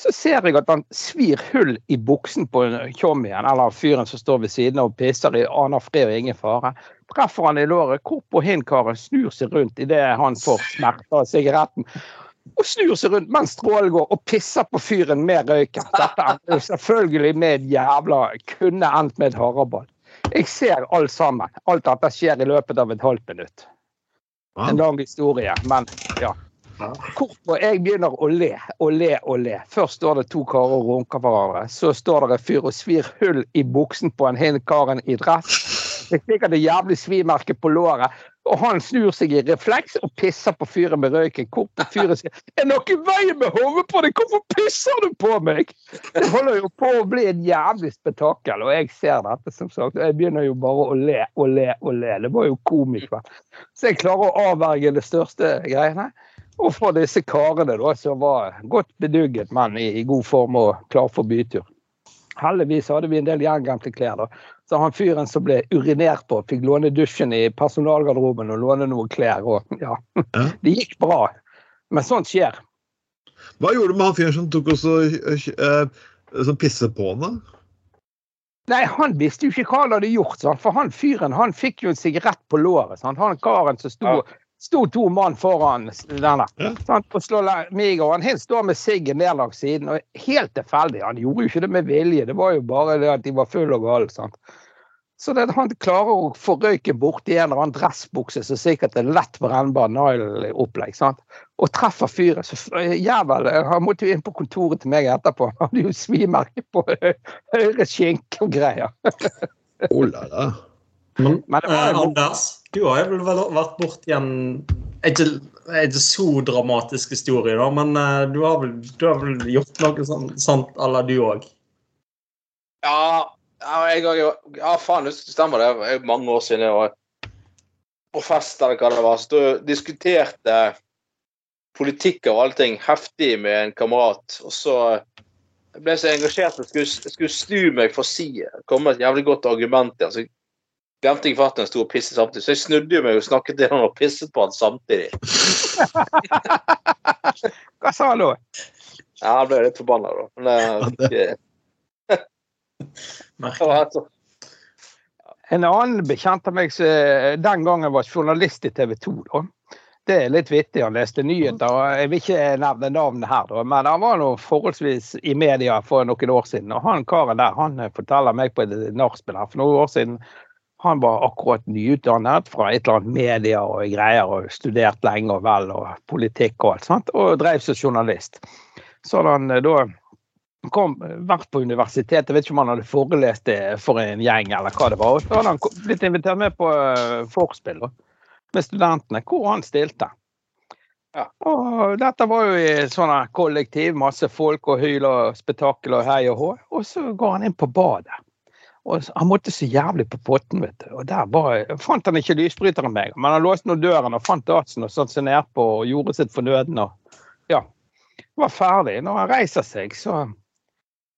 Så ser jeg at han svir hull i buksen på tjommien, eller fyren som står ved siden av og pisser i aner fred og ingen fare. Treffer han i låret, hvorpå hin-karen snur seg rundt idet han får smerter av sigaretten. Og snur seg rundt mens strålen går, og pisser på fyren med røyken. Dette er selvfølgelig med jævla Kunne endt med et haraball. Jeg ser alt sammen. Alt dette skjer i løpet av et halvt minutt. En lang historie, men ja. Hvorpå jeg begynner å le og le og le. Først står det to karer og runker hverandre. Så står det en fyr og svir hull i buksen på en hin karen i dress. Det er sikkert et jævlig svimerke på låret. Og han snur seg i refleks og pisser på fyren med røyken. Hvorpå fyren sier 'Er noe i veien med hodet på deg? Hvorfor pisser du på meg?' Det holder jo på å bli en jævlig spetakkel, og jeg ser dette, som sagt. Og jeg begynner jo bare å le og le og le. Det var jo komisk. va. Så jeg klarer å avverge det største greiene. Og fra disse karene da, som var godt bedugget, men i, i god form og klar for bytur. Heldigvis hadde vi en del gjenglemte klær. da. Så han fyren som ble urinert på, fikk låne dusjen i personalgarderoben og låne noen klær. og ja, Ja. Det gikk bra. Men sånt skjer. Hva gjorde du med han fyren som tok også eh, som pisset på han? da? Nei, han visste jo ikke hva han hadde gjort, sant? for han fyren han fikk jo en sigarett på låret. Sant? Han karen som sto, Ja. Sto to mann foran denne. Ja. Og slår meg og han helt står med siggen ned langs siden. og Helt tilfeldig. Han gjorde jo ikke det med vilje, det var jo bare det at de var fulle og gale. sant? Så det, han klarer å få røyken borti en eller annen dressbukse som sikkert er lett brennbar nylon-opplegg. Og treffer fyren. Så f- jævel, han måtte jo inn på kontoret til meg etterpå. Han hadde jo svimerke på høyre skinke og greier. Oh, la, la. Men, Men det var eh, Anders, du har vel vært borti en ikke, så dramatisk historie, da, men eh, du har vel, du har vel gjort noe sånt, sånt la du òg? Ja, jeg har jo Ja, faen, det stemmer det. Det er mange år siden jeg var på fest eller hva det var. Så du diskuterte politikk og allting heftig med en kamerat. Og så jeg ble så engasjert at jeg skulle, jeg snu meg for å si komme et jævlig godt argument der. Så glemte jeg fatt når jeg sto og pisset samtidig. Så jeg snudde jo meg og snakket til han og pisset på han samtidig. Hva sa han da? Ja, Han ble litt forbanna, da. Men det, det, En annen bekjent av meg som den gangen var journalist i TV 2. da. Det er litt vittig. Han leste nyheter. Jeg vil ikke nevne navnet her, da, men han var nå forholdsvis i media for noen år siden. Og han karen der han eh, forteller meg på et nachspiel her for noen år siden han var akkurat nyutdannet fra et eller annet media og greier og studert lenge og vel og politikk og alt sånt, og drev som journalist. Så hadde han eh, da kom, vært på universitetet, jeg vet ikke om han hadde forelest det for en gjeng eller hva det var. og Så hadde han blitt invitert med på eh, vorspiel da, med studentene, hvor han stilte. Ja. Og dette var jo i sånne kollektiv, masse folk og hyl og spetakkel og hei og hå. Og så går han inn på badet. Og han måtte så jævlig på potten, vet du. Og der bare, fant han ikke lysbryteren meg. men han låste nå døren og fant datsen og satte seg nedpå og gjorde sitt fornødne. og Ja. Var ferdig. Når han reiser seg, så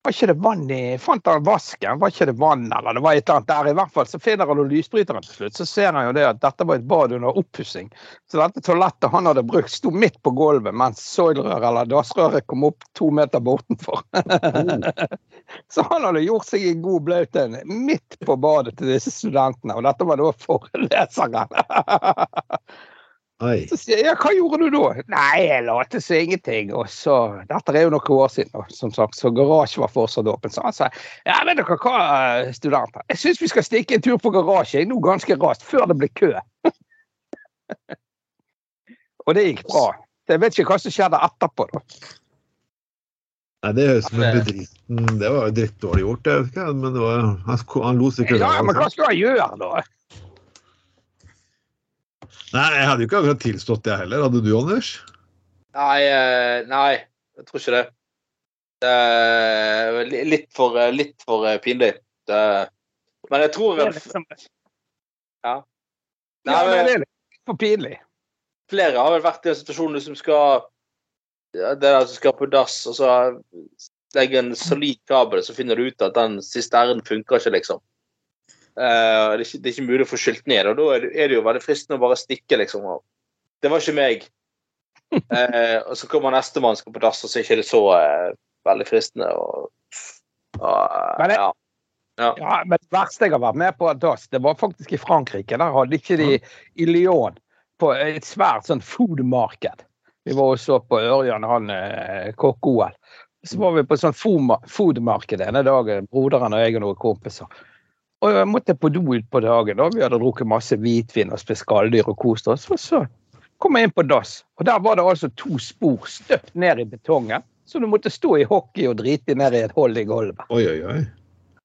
var ikke det vann i Fant han vasken, var ikke det vann, eller det var et eller annet der. I hvert fall så finner han lysbryteren til slutt. Så ser han jo det at dette var et bad under oppussing. Så dette toalettet han hadde brukt, sto midt på gulvet, mens soilrøret eller dassrøret kom opp to meter bortenfor. så han hadde gjort seg en god blaut midt på badet til disse studentene, og dette var da foreleseren. Oi. Så sier jeg, ja, hva gjorde du da? Nei, jeg lot som ingenting. Og så, Dette er jo noen år siden, som sagt, så garasjen var fortsatt åpen. Så han sa ja, vet dere hva, studenter, jeg syns vi skal stikke en tur på garasjen nå ganske raskt, før det blir kø. og det gikk bra. Jeg vet ikke hva som skjedde etterpå, da. Nei, det høres ut som en bedriten Det var jo drittdårlig gjort, jeg vet ikke, men det var, han, han lo sikkert Ja, men hva skal han gjøre, da? Nei, jeg hadde jo ikke akkurat tilstått det heller. Hadde du, Anders? Nei, eh, nei, jeg tror ikke det. Det er litt for, eh, litt for eh, pinlig. Det, men jeg tror er liksom, Ja. Nei, men men det er litt for pinlig. flere har vel vært i en situasjon som skal ja, Det der som skal på dass, og så legger en solid kabel, så finner du ut at den sisternen funker ikke, liksom. Eh, det, er ikke, det er ikke mulig å få skylt ned, og da er det, er det jo veldig fristende å bare stikke, liksom. og Det var ikke meg. Uh, og så kommer nestemann skal på dass, og så er ikke det så uh, veldig fristende. Og, Men det- ja. Ja, men det verste jeg har vært med på dass, det var faktisk i Frankrike. Der hadde ikke de i Lyon på et svært sånn food market. Vi var og så på Ørjan, han kokk-OL. Så var vi på sånn food- food-marked ene dagen, broderen og jeg og noen kompiser. Og jeg måtte på do utpå dagen. da. Vi hadde drukket masse hvitvin og spist skalldyr og kost oss. Og så kom jeg inn på dass, og der var det altså to spor støpt ned i betongen. Så du måtte stå i hockey og drite ned i et hull i gulvet. Oi, oi, oi.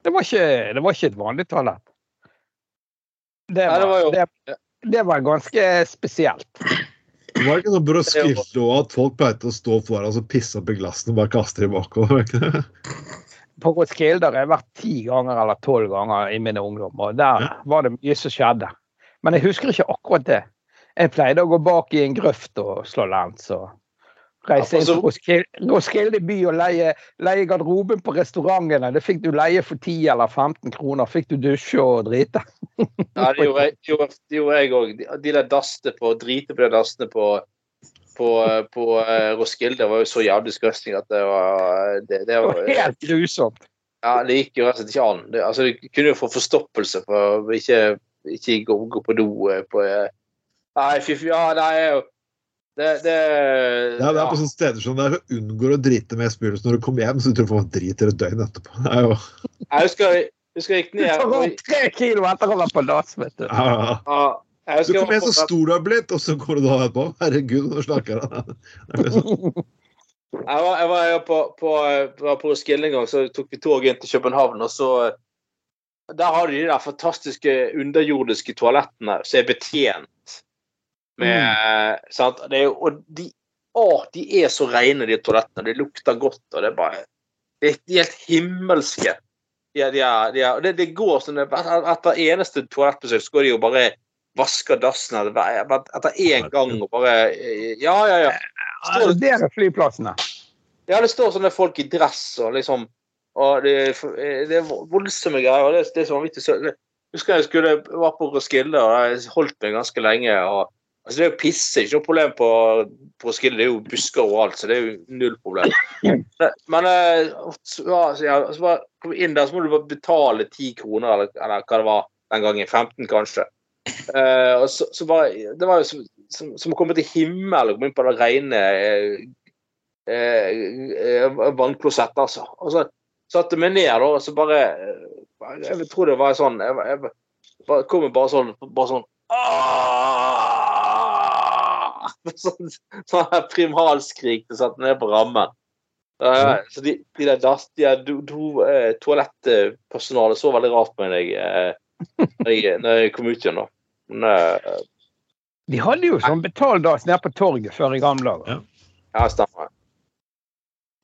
Det var ikke, det var ikke et vanlig toalett. Det Ja, det var var, jo- det, det var ganske spesielt. Det var ikke sånn Roskilde og at folk pleide å stå foran og pisse opp i glassene og bare kaste dem bakover? var ikke det? På Roskilde har jeg vært ti ganger eller tolv ganger i mine ungdom, og der var det mye som skjedde. Men jeg husker ikke akkurat det. Jeg pleide å gå bak i en grøft og slå lens og reise inn altså- til Roskilde, Roskilde by og leie, leie garderoben på restaurantene. Det fikk du leie for 10 eller 15 kroner. Fikk du dusje og drite. Ja, det gjorde jeg òg. De, de der dassene på drite på de dassene på, på, på eh, Roskilde var jo så jævlig disgusting at det var Det, det Det var helt grusomt. Ja, det gikk jo rett og slett ikke an. Det, altså, du kunne jo få forstoppelse for å ikke, ikke gå, gå på do eh, på eh. Nei, fy fy, ja, nei jo. Det, det Ja, det er ja. på sånne steder som der du unngår å drite mest mulig. Når du kommer hjem, så tror du drit i et døgn etterpå. Det er jo Jeg husker jeg, husker jeg gikk Du ned tar og, tre kilo etter å ha vært på dass, vet du. ja, ja. Du kommer så stor du har blitt, og så går du da etterpå. Herregud, nå snakker han. Det sånn. Jeg var, jeg var på, på, på Roskilde en gang, så tok vi toget inn til København. og så Der har de de der fantastiske underjordiske toalettene som er betjent med sant? Det og de, å, de er så rene, de toalettene. De lukter godt, og det er bare De er, helt himmelske. De er, de er, det, det går sånn etter eneste toalettbesøk så går de jo bare vasker dassen etter etter én gang og bare Ja, ja, ja. Står, Det er flyplassene. Ja, det står sånne folk i dress og liksom og det, det er voldsomme greier. og Det, det er så vanvittig sø- Jeg husker jeg skulle var på Roskilde og jeg holdt meg ganske lenge. og altså Det er jo pisse, ikke noe problem på, på Roskilde. Det er jo busker overalt, så det er jo null problem. Men eh, så, ja, så bare kom inn der, så må du bare betale ti kroner, eller, eller hva det var den gangen. 15, kanskje. Eh, og så, så bare, Det var jo som, som, som å komme til himmelen og komme inn på det rene eh, eh, eh, vannklosettet, altså. Og så satte jeg meg ned da, og så bare Jeg tror det var sånn Jeg, jeg bare, kom jeg bare sånn bare sånn Sånn, sånn primalskrik det satt ned på rammen. Uh, så de, de der de der do, do, toalettpersonalet så veldig rart på meg jeg, eh, når jeg, når jeg kom ut igjen. da. Men, eh, De hadde jo sånn betaldags nede på torget før i gamle dager. ja, stemmer.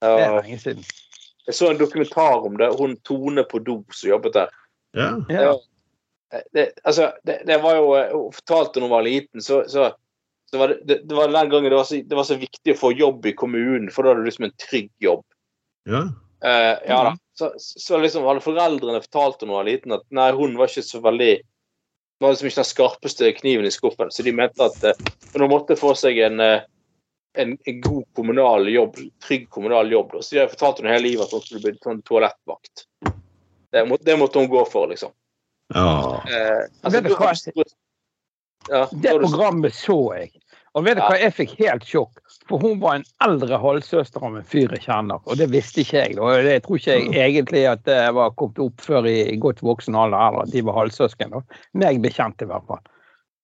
Det er lenge siden. jeg så en dokumentar om det. Hun Tone på do som jobbet der. Ja. Ja. det, altså, det, det var jo eh, Hun fortalte da hun var liten, så, så, så var det, det, det var den gangen det var, så, det var så viktig å få jobb i kommunen, for da hadde du liksom en trygg jobb. ja. Uh, ja da. Så, så liksom hadde foreldrene fortalt da hun var liten, at nei, hun var ikke så veldig var liksom ikke den skarpeste kniven i skuffen, så de mente at eh, hun måtte få seg en, eh, en, en god kommunal jobb, trygg kommunal jobb. Så de fortalte hun hele livet at hun skulle bli sånn toalettvakt. Det, må, det måtte hun gå for, liksom. ja. Eh, altså, Vet du hva? Ja, Det da du- programmet så jeg. Og vet du Ja. hva, jeg fikk helt sjokk. For hun var en eldre halvsøster av en fyr jeg kjenner, og det visste ikke jeg. Og jeg tror ikke jeg egentlig at det var kommet opp før i godt voksen alder eller at de var halvsøsken. Meg bekjent i hvert fall.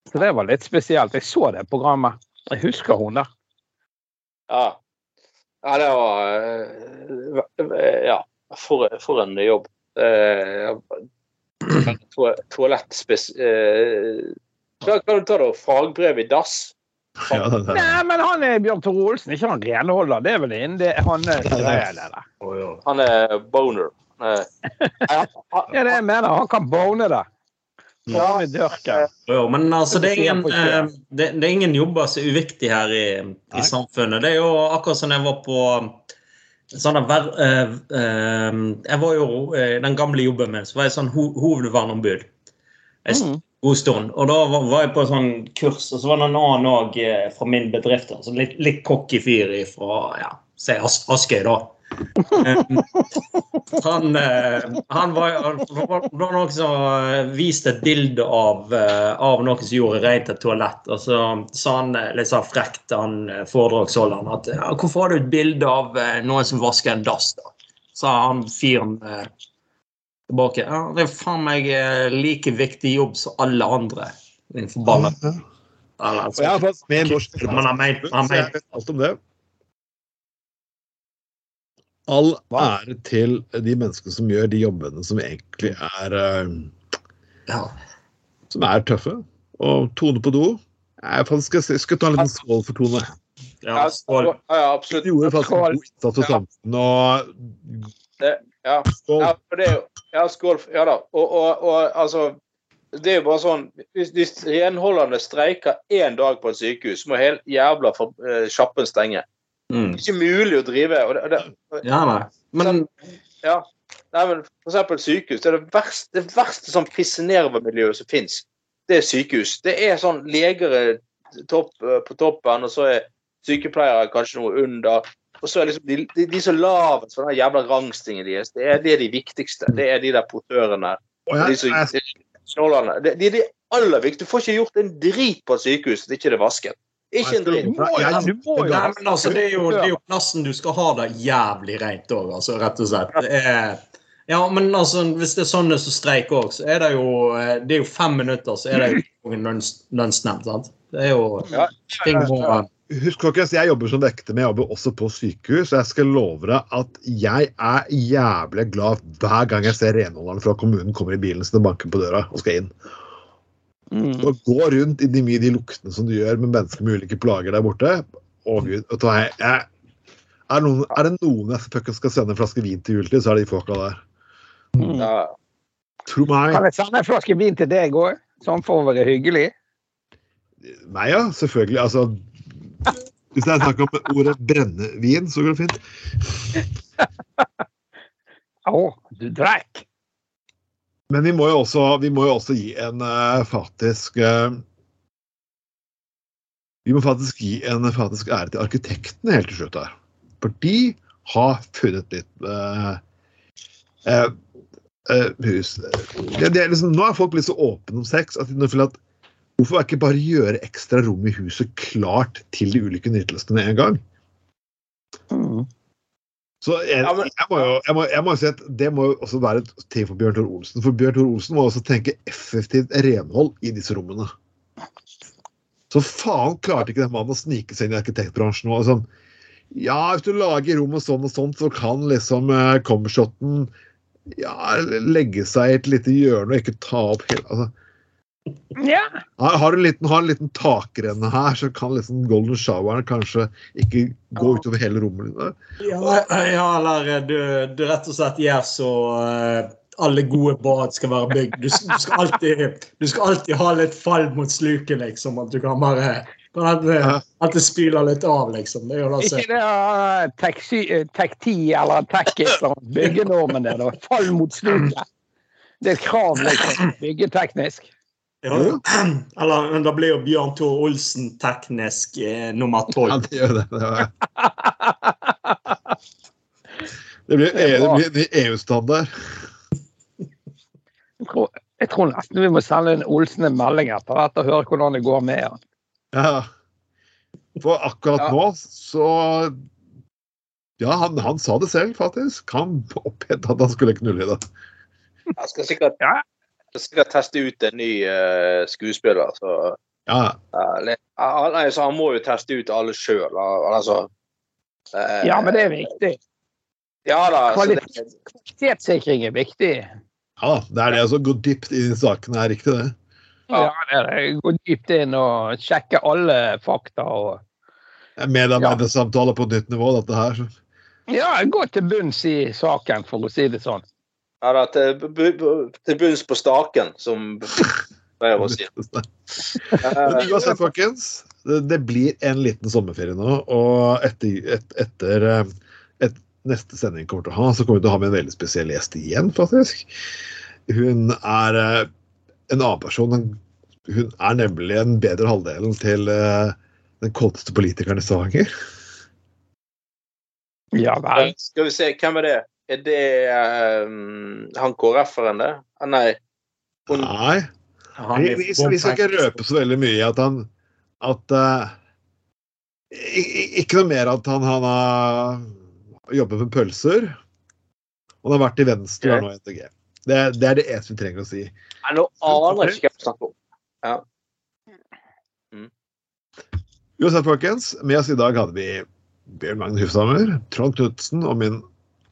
Så det var litt spesielt. Jeg så det programmet. Jeg husker hun der. Ja. ja, det var eh, Ja, for, for en jobb. Toalett... Eh, hva kan du ta, da? Fagbrev i dass? Ja det det. Nei, men han er Bjørn Tore Olsen, ikke han renholder. Det er vel innen det han er greia det der. Han er boner. Eh, ja, det er det jeg mener. Han kan bone det. Ja, med. Jo, men altså, det, er ingen, eh, det, det er ingen jobber som er uviktig her i, i samfunnet. Det er jo akkurat som jeg var på sånn der uh, eh, eh, Jeg var jo uh, den gamle jobben min, så var jeg sånn ho hovedverneombud Jeg, Mm. God stund. Og da var, jeg på sånn kurs, og så var det en annen òg eh, fra min bedrift. Altså litt, litt cocky fyr fra ja, si As Askøy, da. Um, han, han var, han var noen som viste et bilde av, av noen som gjorde rent et toalett. Og så sa han litt sånn frekt, han eh, foredragsholderen, at ja, 'Hvorfor har du et bilde av noen som vasker en dass?' da? Sa han fyren tilbake. Ja, 'Det er faen meg eh, like viktig jobb som alle andre'. Din forbanna Ja. Har altså, fått med norsk jeg mente- vet alt om det. All ære til de menneskene som gjør de jobbene som egentlig er eh, ja. som er tøffe. Og Tone på do Jeg faktisk jeg skal ta en liten skål for Tone. Ja, skål. Ja, ja, absolutt. Du gjorde faktisk en god innsats for Ja. samfunnet. Og Ja. skål. Ja, det er jo Ja, skål. Ja da. Og, og, og altså Det er jo bare sånn Hvis, hvis renholderne streiker én dag på et sykehus, må hele jævla for, eh, sjappen stenge. Mm. Det er ikke mulig å drive. Og det, og det, Ja, nei. Men ja. Nei, men for eksempel sykehus. Det er det verste, det verste sånn pissenervemiljøet som fins. Det er sykehus. Det er sånn leger er topp, eh, på toppen, og så er sykepleiere kanskje noe under. Og så er liksom de, de, de som lavest for den jævla rangstingen deres, det er, det er de viktigste. Det er de der portørene. De, som, de, knollene. de, de er de aller viktigste. Du får ikke gjort en drit på et sykehus hvis det ikke er vasket. Ikke en drit. Du må jo, Nei, men altså, det, er jo, det er jo plassen du skal ha det jævlig rent òg, altså, rett og slett. Det er, ja, men altså, hvis det er sånne som streiker òg, så er det jo eh, Det er jo fem minutter, så er det jo lønnsnemnd, sant? Det er jo Ja. ting må husk folkens, jeg jobber som vekter, men jeg jobber også på sykehus. Og jeg skal love deg at jeg er jævlig glad hver gang jeg ser renholderen fra kommunen kommer i bilen sin og banker på døra og skal inn. Mm. Og gå rundt i de mye de luktene som du gjør med mennesker med ulike plager der borte Å gud, vet du hva, jeg, jeg, er, noen, er det noen jeg skal sende en flaske vin til juletid, så er det de folka der. Mm. Ja. Tro meg. Kan jeg sende en flaske vin til deg òg, sånn for å være hyggelig? Nei ja. Selvfølgelig. Altså Hvis det er snakk om ordet brennevin, så går det fint. Å, du drakk! Men vi må jo også, vi må jo også gi en eh, faktisk eh, Vi må faktisk gi en faktisk ære til arkitektene helt til slutt her. For de har funnet litt uh, uh, uh, hus. Det, det er liksom, nå er folk blitt så åpne om sex at de føler at hvorfor ikke bare gjøre ekstra rom i huset klart til de ulike nytelsene med en gang? Mm. Så jeg, jeg, må jo, jeg, må, jeg må si at det må jo også være et ting for Bjørn Tor Olsen. For Bjørn Tor Olsen må også tenke effektivt renhold i disse rommene. Så faen klarte ikke den mannen å snike seg inn i arkitektbransjen. nå. sånn, ja, hvis du lager rommet sånn og sånn, så kan liksom eh, comshoten ja, legge seg i et lite hjørne og ikke ta opp hele altså, Ja. har, har, du en liten, har en liten takrenne her, så kan liksom golden showeren kanskje ikke gå utover hele rommet. Ja, ja eller eh, du, du rett og slett gjør så uh alle gode bad skal være bygd. Du, du, skal alltid, du skal alltid ha litt fall mot sluket, liksom. At du kan bare kan at, Ja. at det spyler litt av, liksom. Det er jo Ikke det uh, TEK10 eller TEK byggenormen der, da. Fall mot sluket. Det er et krav, liksom. Byggeteknisk. Ja. Eller men da blir jo Bjørn Tor Olsen teknisk eh, nummer Ja, det gjør det. Det, det blir er bra. blir- EU-standard. Jeg tror, jeg tror nesten vi må sende en Olsen en melding etter dette og høre hvordan det går med han. Ja. For akkurat Ja. nå så Ja, han, han sa det selv, faktisk. Han opphet at han skulle knulle i det. Jeg skal sikkert, Ja. Jeg skal sikkert teste ut en ny uh, skuespiller. Så, Ja, Uh, nei, så han må jo teste ut alle sjøl. Altså, uh, Ja, men det er viktig. Ja da. Kvalitetssikring er viktig. ja det er det. Altså, gå dypt inn i sakene er riktig, det. Ja, det er det. Gå dypt inn og sjekke alle fakta. og Medarbeidersamtale på nytt nivå, dette her. Ja, gå til bunns i saken, for å si det sånn. Ja, da, til, til bunns på staken, som pleier å si. Men uansett, folkens, det, det blir en liten sommerferie nå, og etter, et, etter eh, et, neste sending kommer til å ha, så kommer vi til å ha med en veldig spesiell gjest igjen, faktisk. Hun er eh, en annen person. Hun er nemlig en bedre halvdelen til eh, den kåteste politikeren i Stavanger. Ja vel. Skal vi se, hvem er det? Er det um, han KrF-eren, det? Ah, nei. Hun, Nei, vi, vi, vi skal ikke røpe så veldig mye at han at i- Ikke noe mer at han, han har jobbet med pølser. Han har vært i Venstre og nå i NTG. Det, det er det eneste vi trenger å si. Nei, nå aner jeg ikke hva jeg snakker om. Uansett, folkens, med oss i dag hadde vi Bjørn Magne Hufsammer, Trond Knutsen og min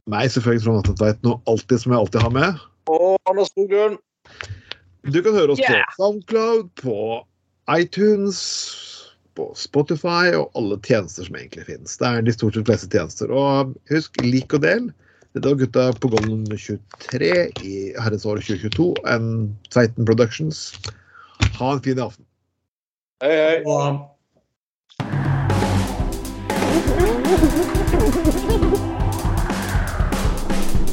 meg selvfølgelig Trond Atten Tveit, noe alltid som jeg alltid har med. Og Anders Skoglund. Du kan høre oss Yeah. på Soundcloud, på iTunes, på Spotify og alle tjenester som egentlig finnes. Det er de stort sett fleste tjenester. Og husk, lik og del. Dette var gutta på Golden 23 i herrens år 2022. En Tveiten Productions. Ha en fin aften. Hei, hei. Og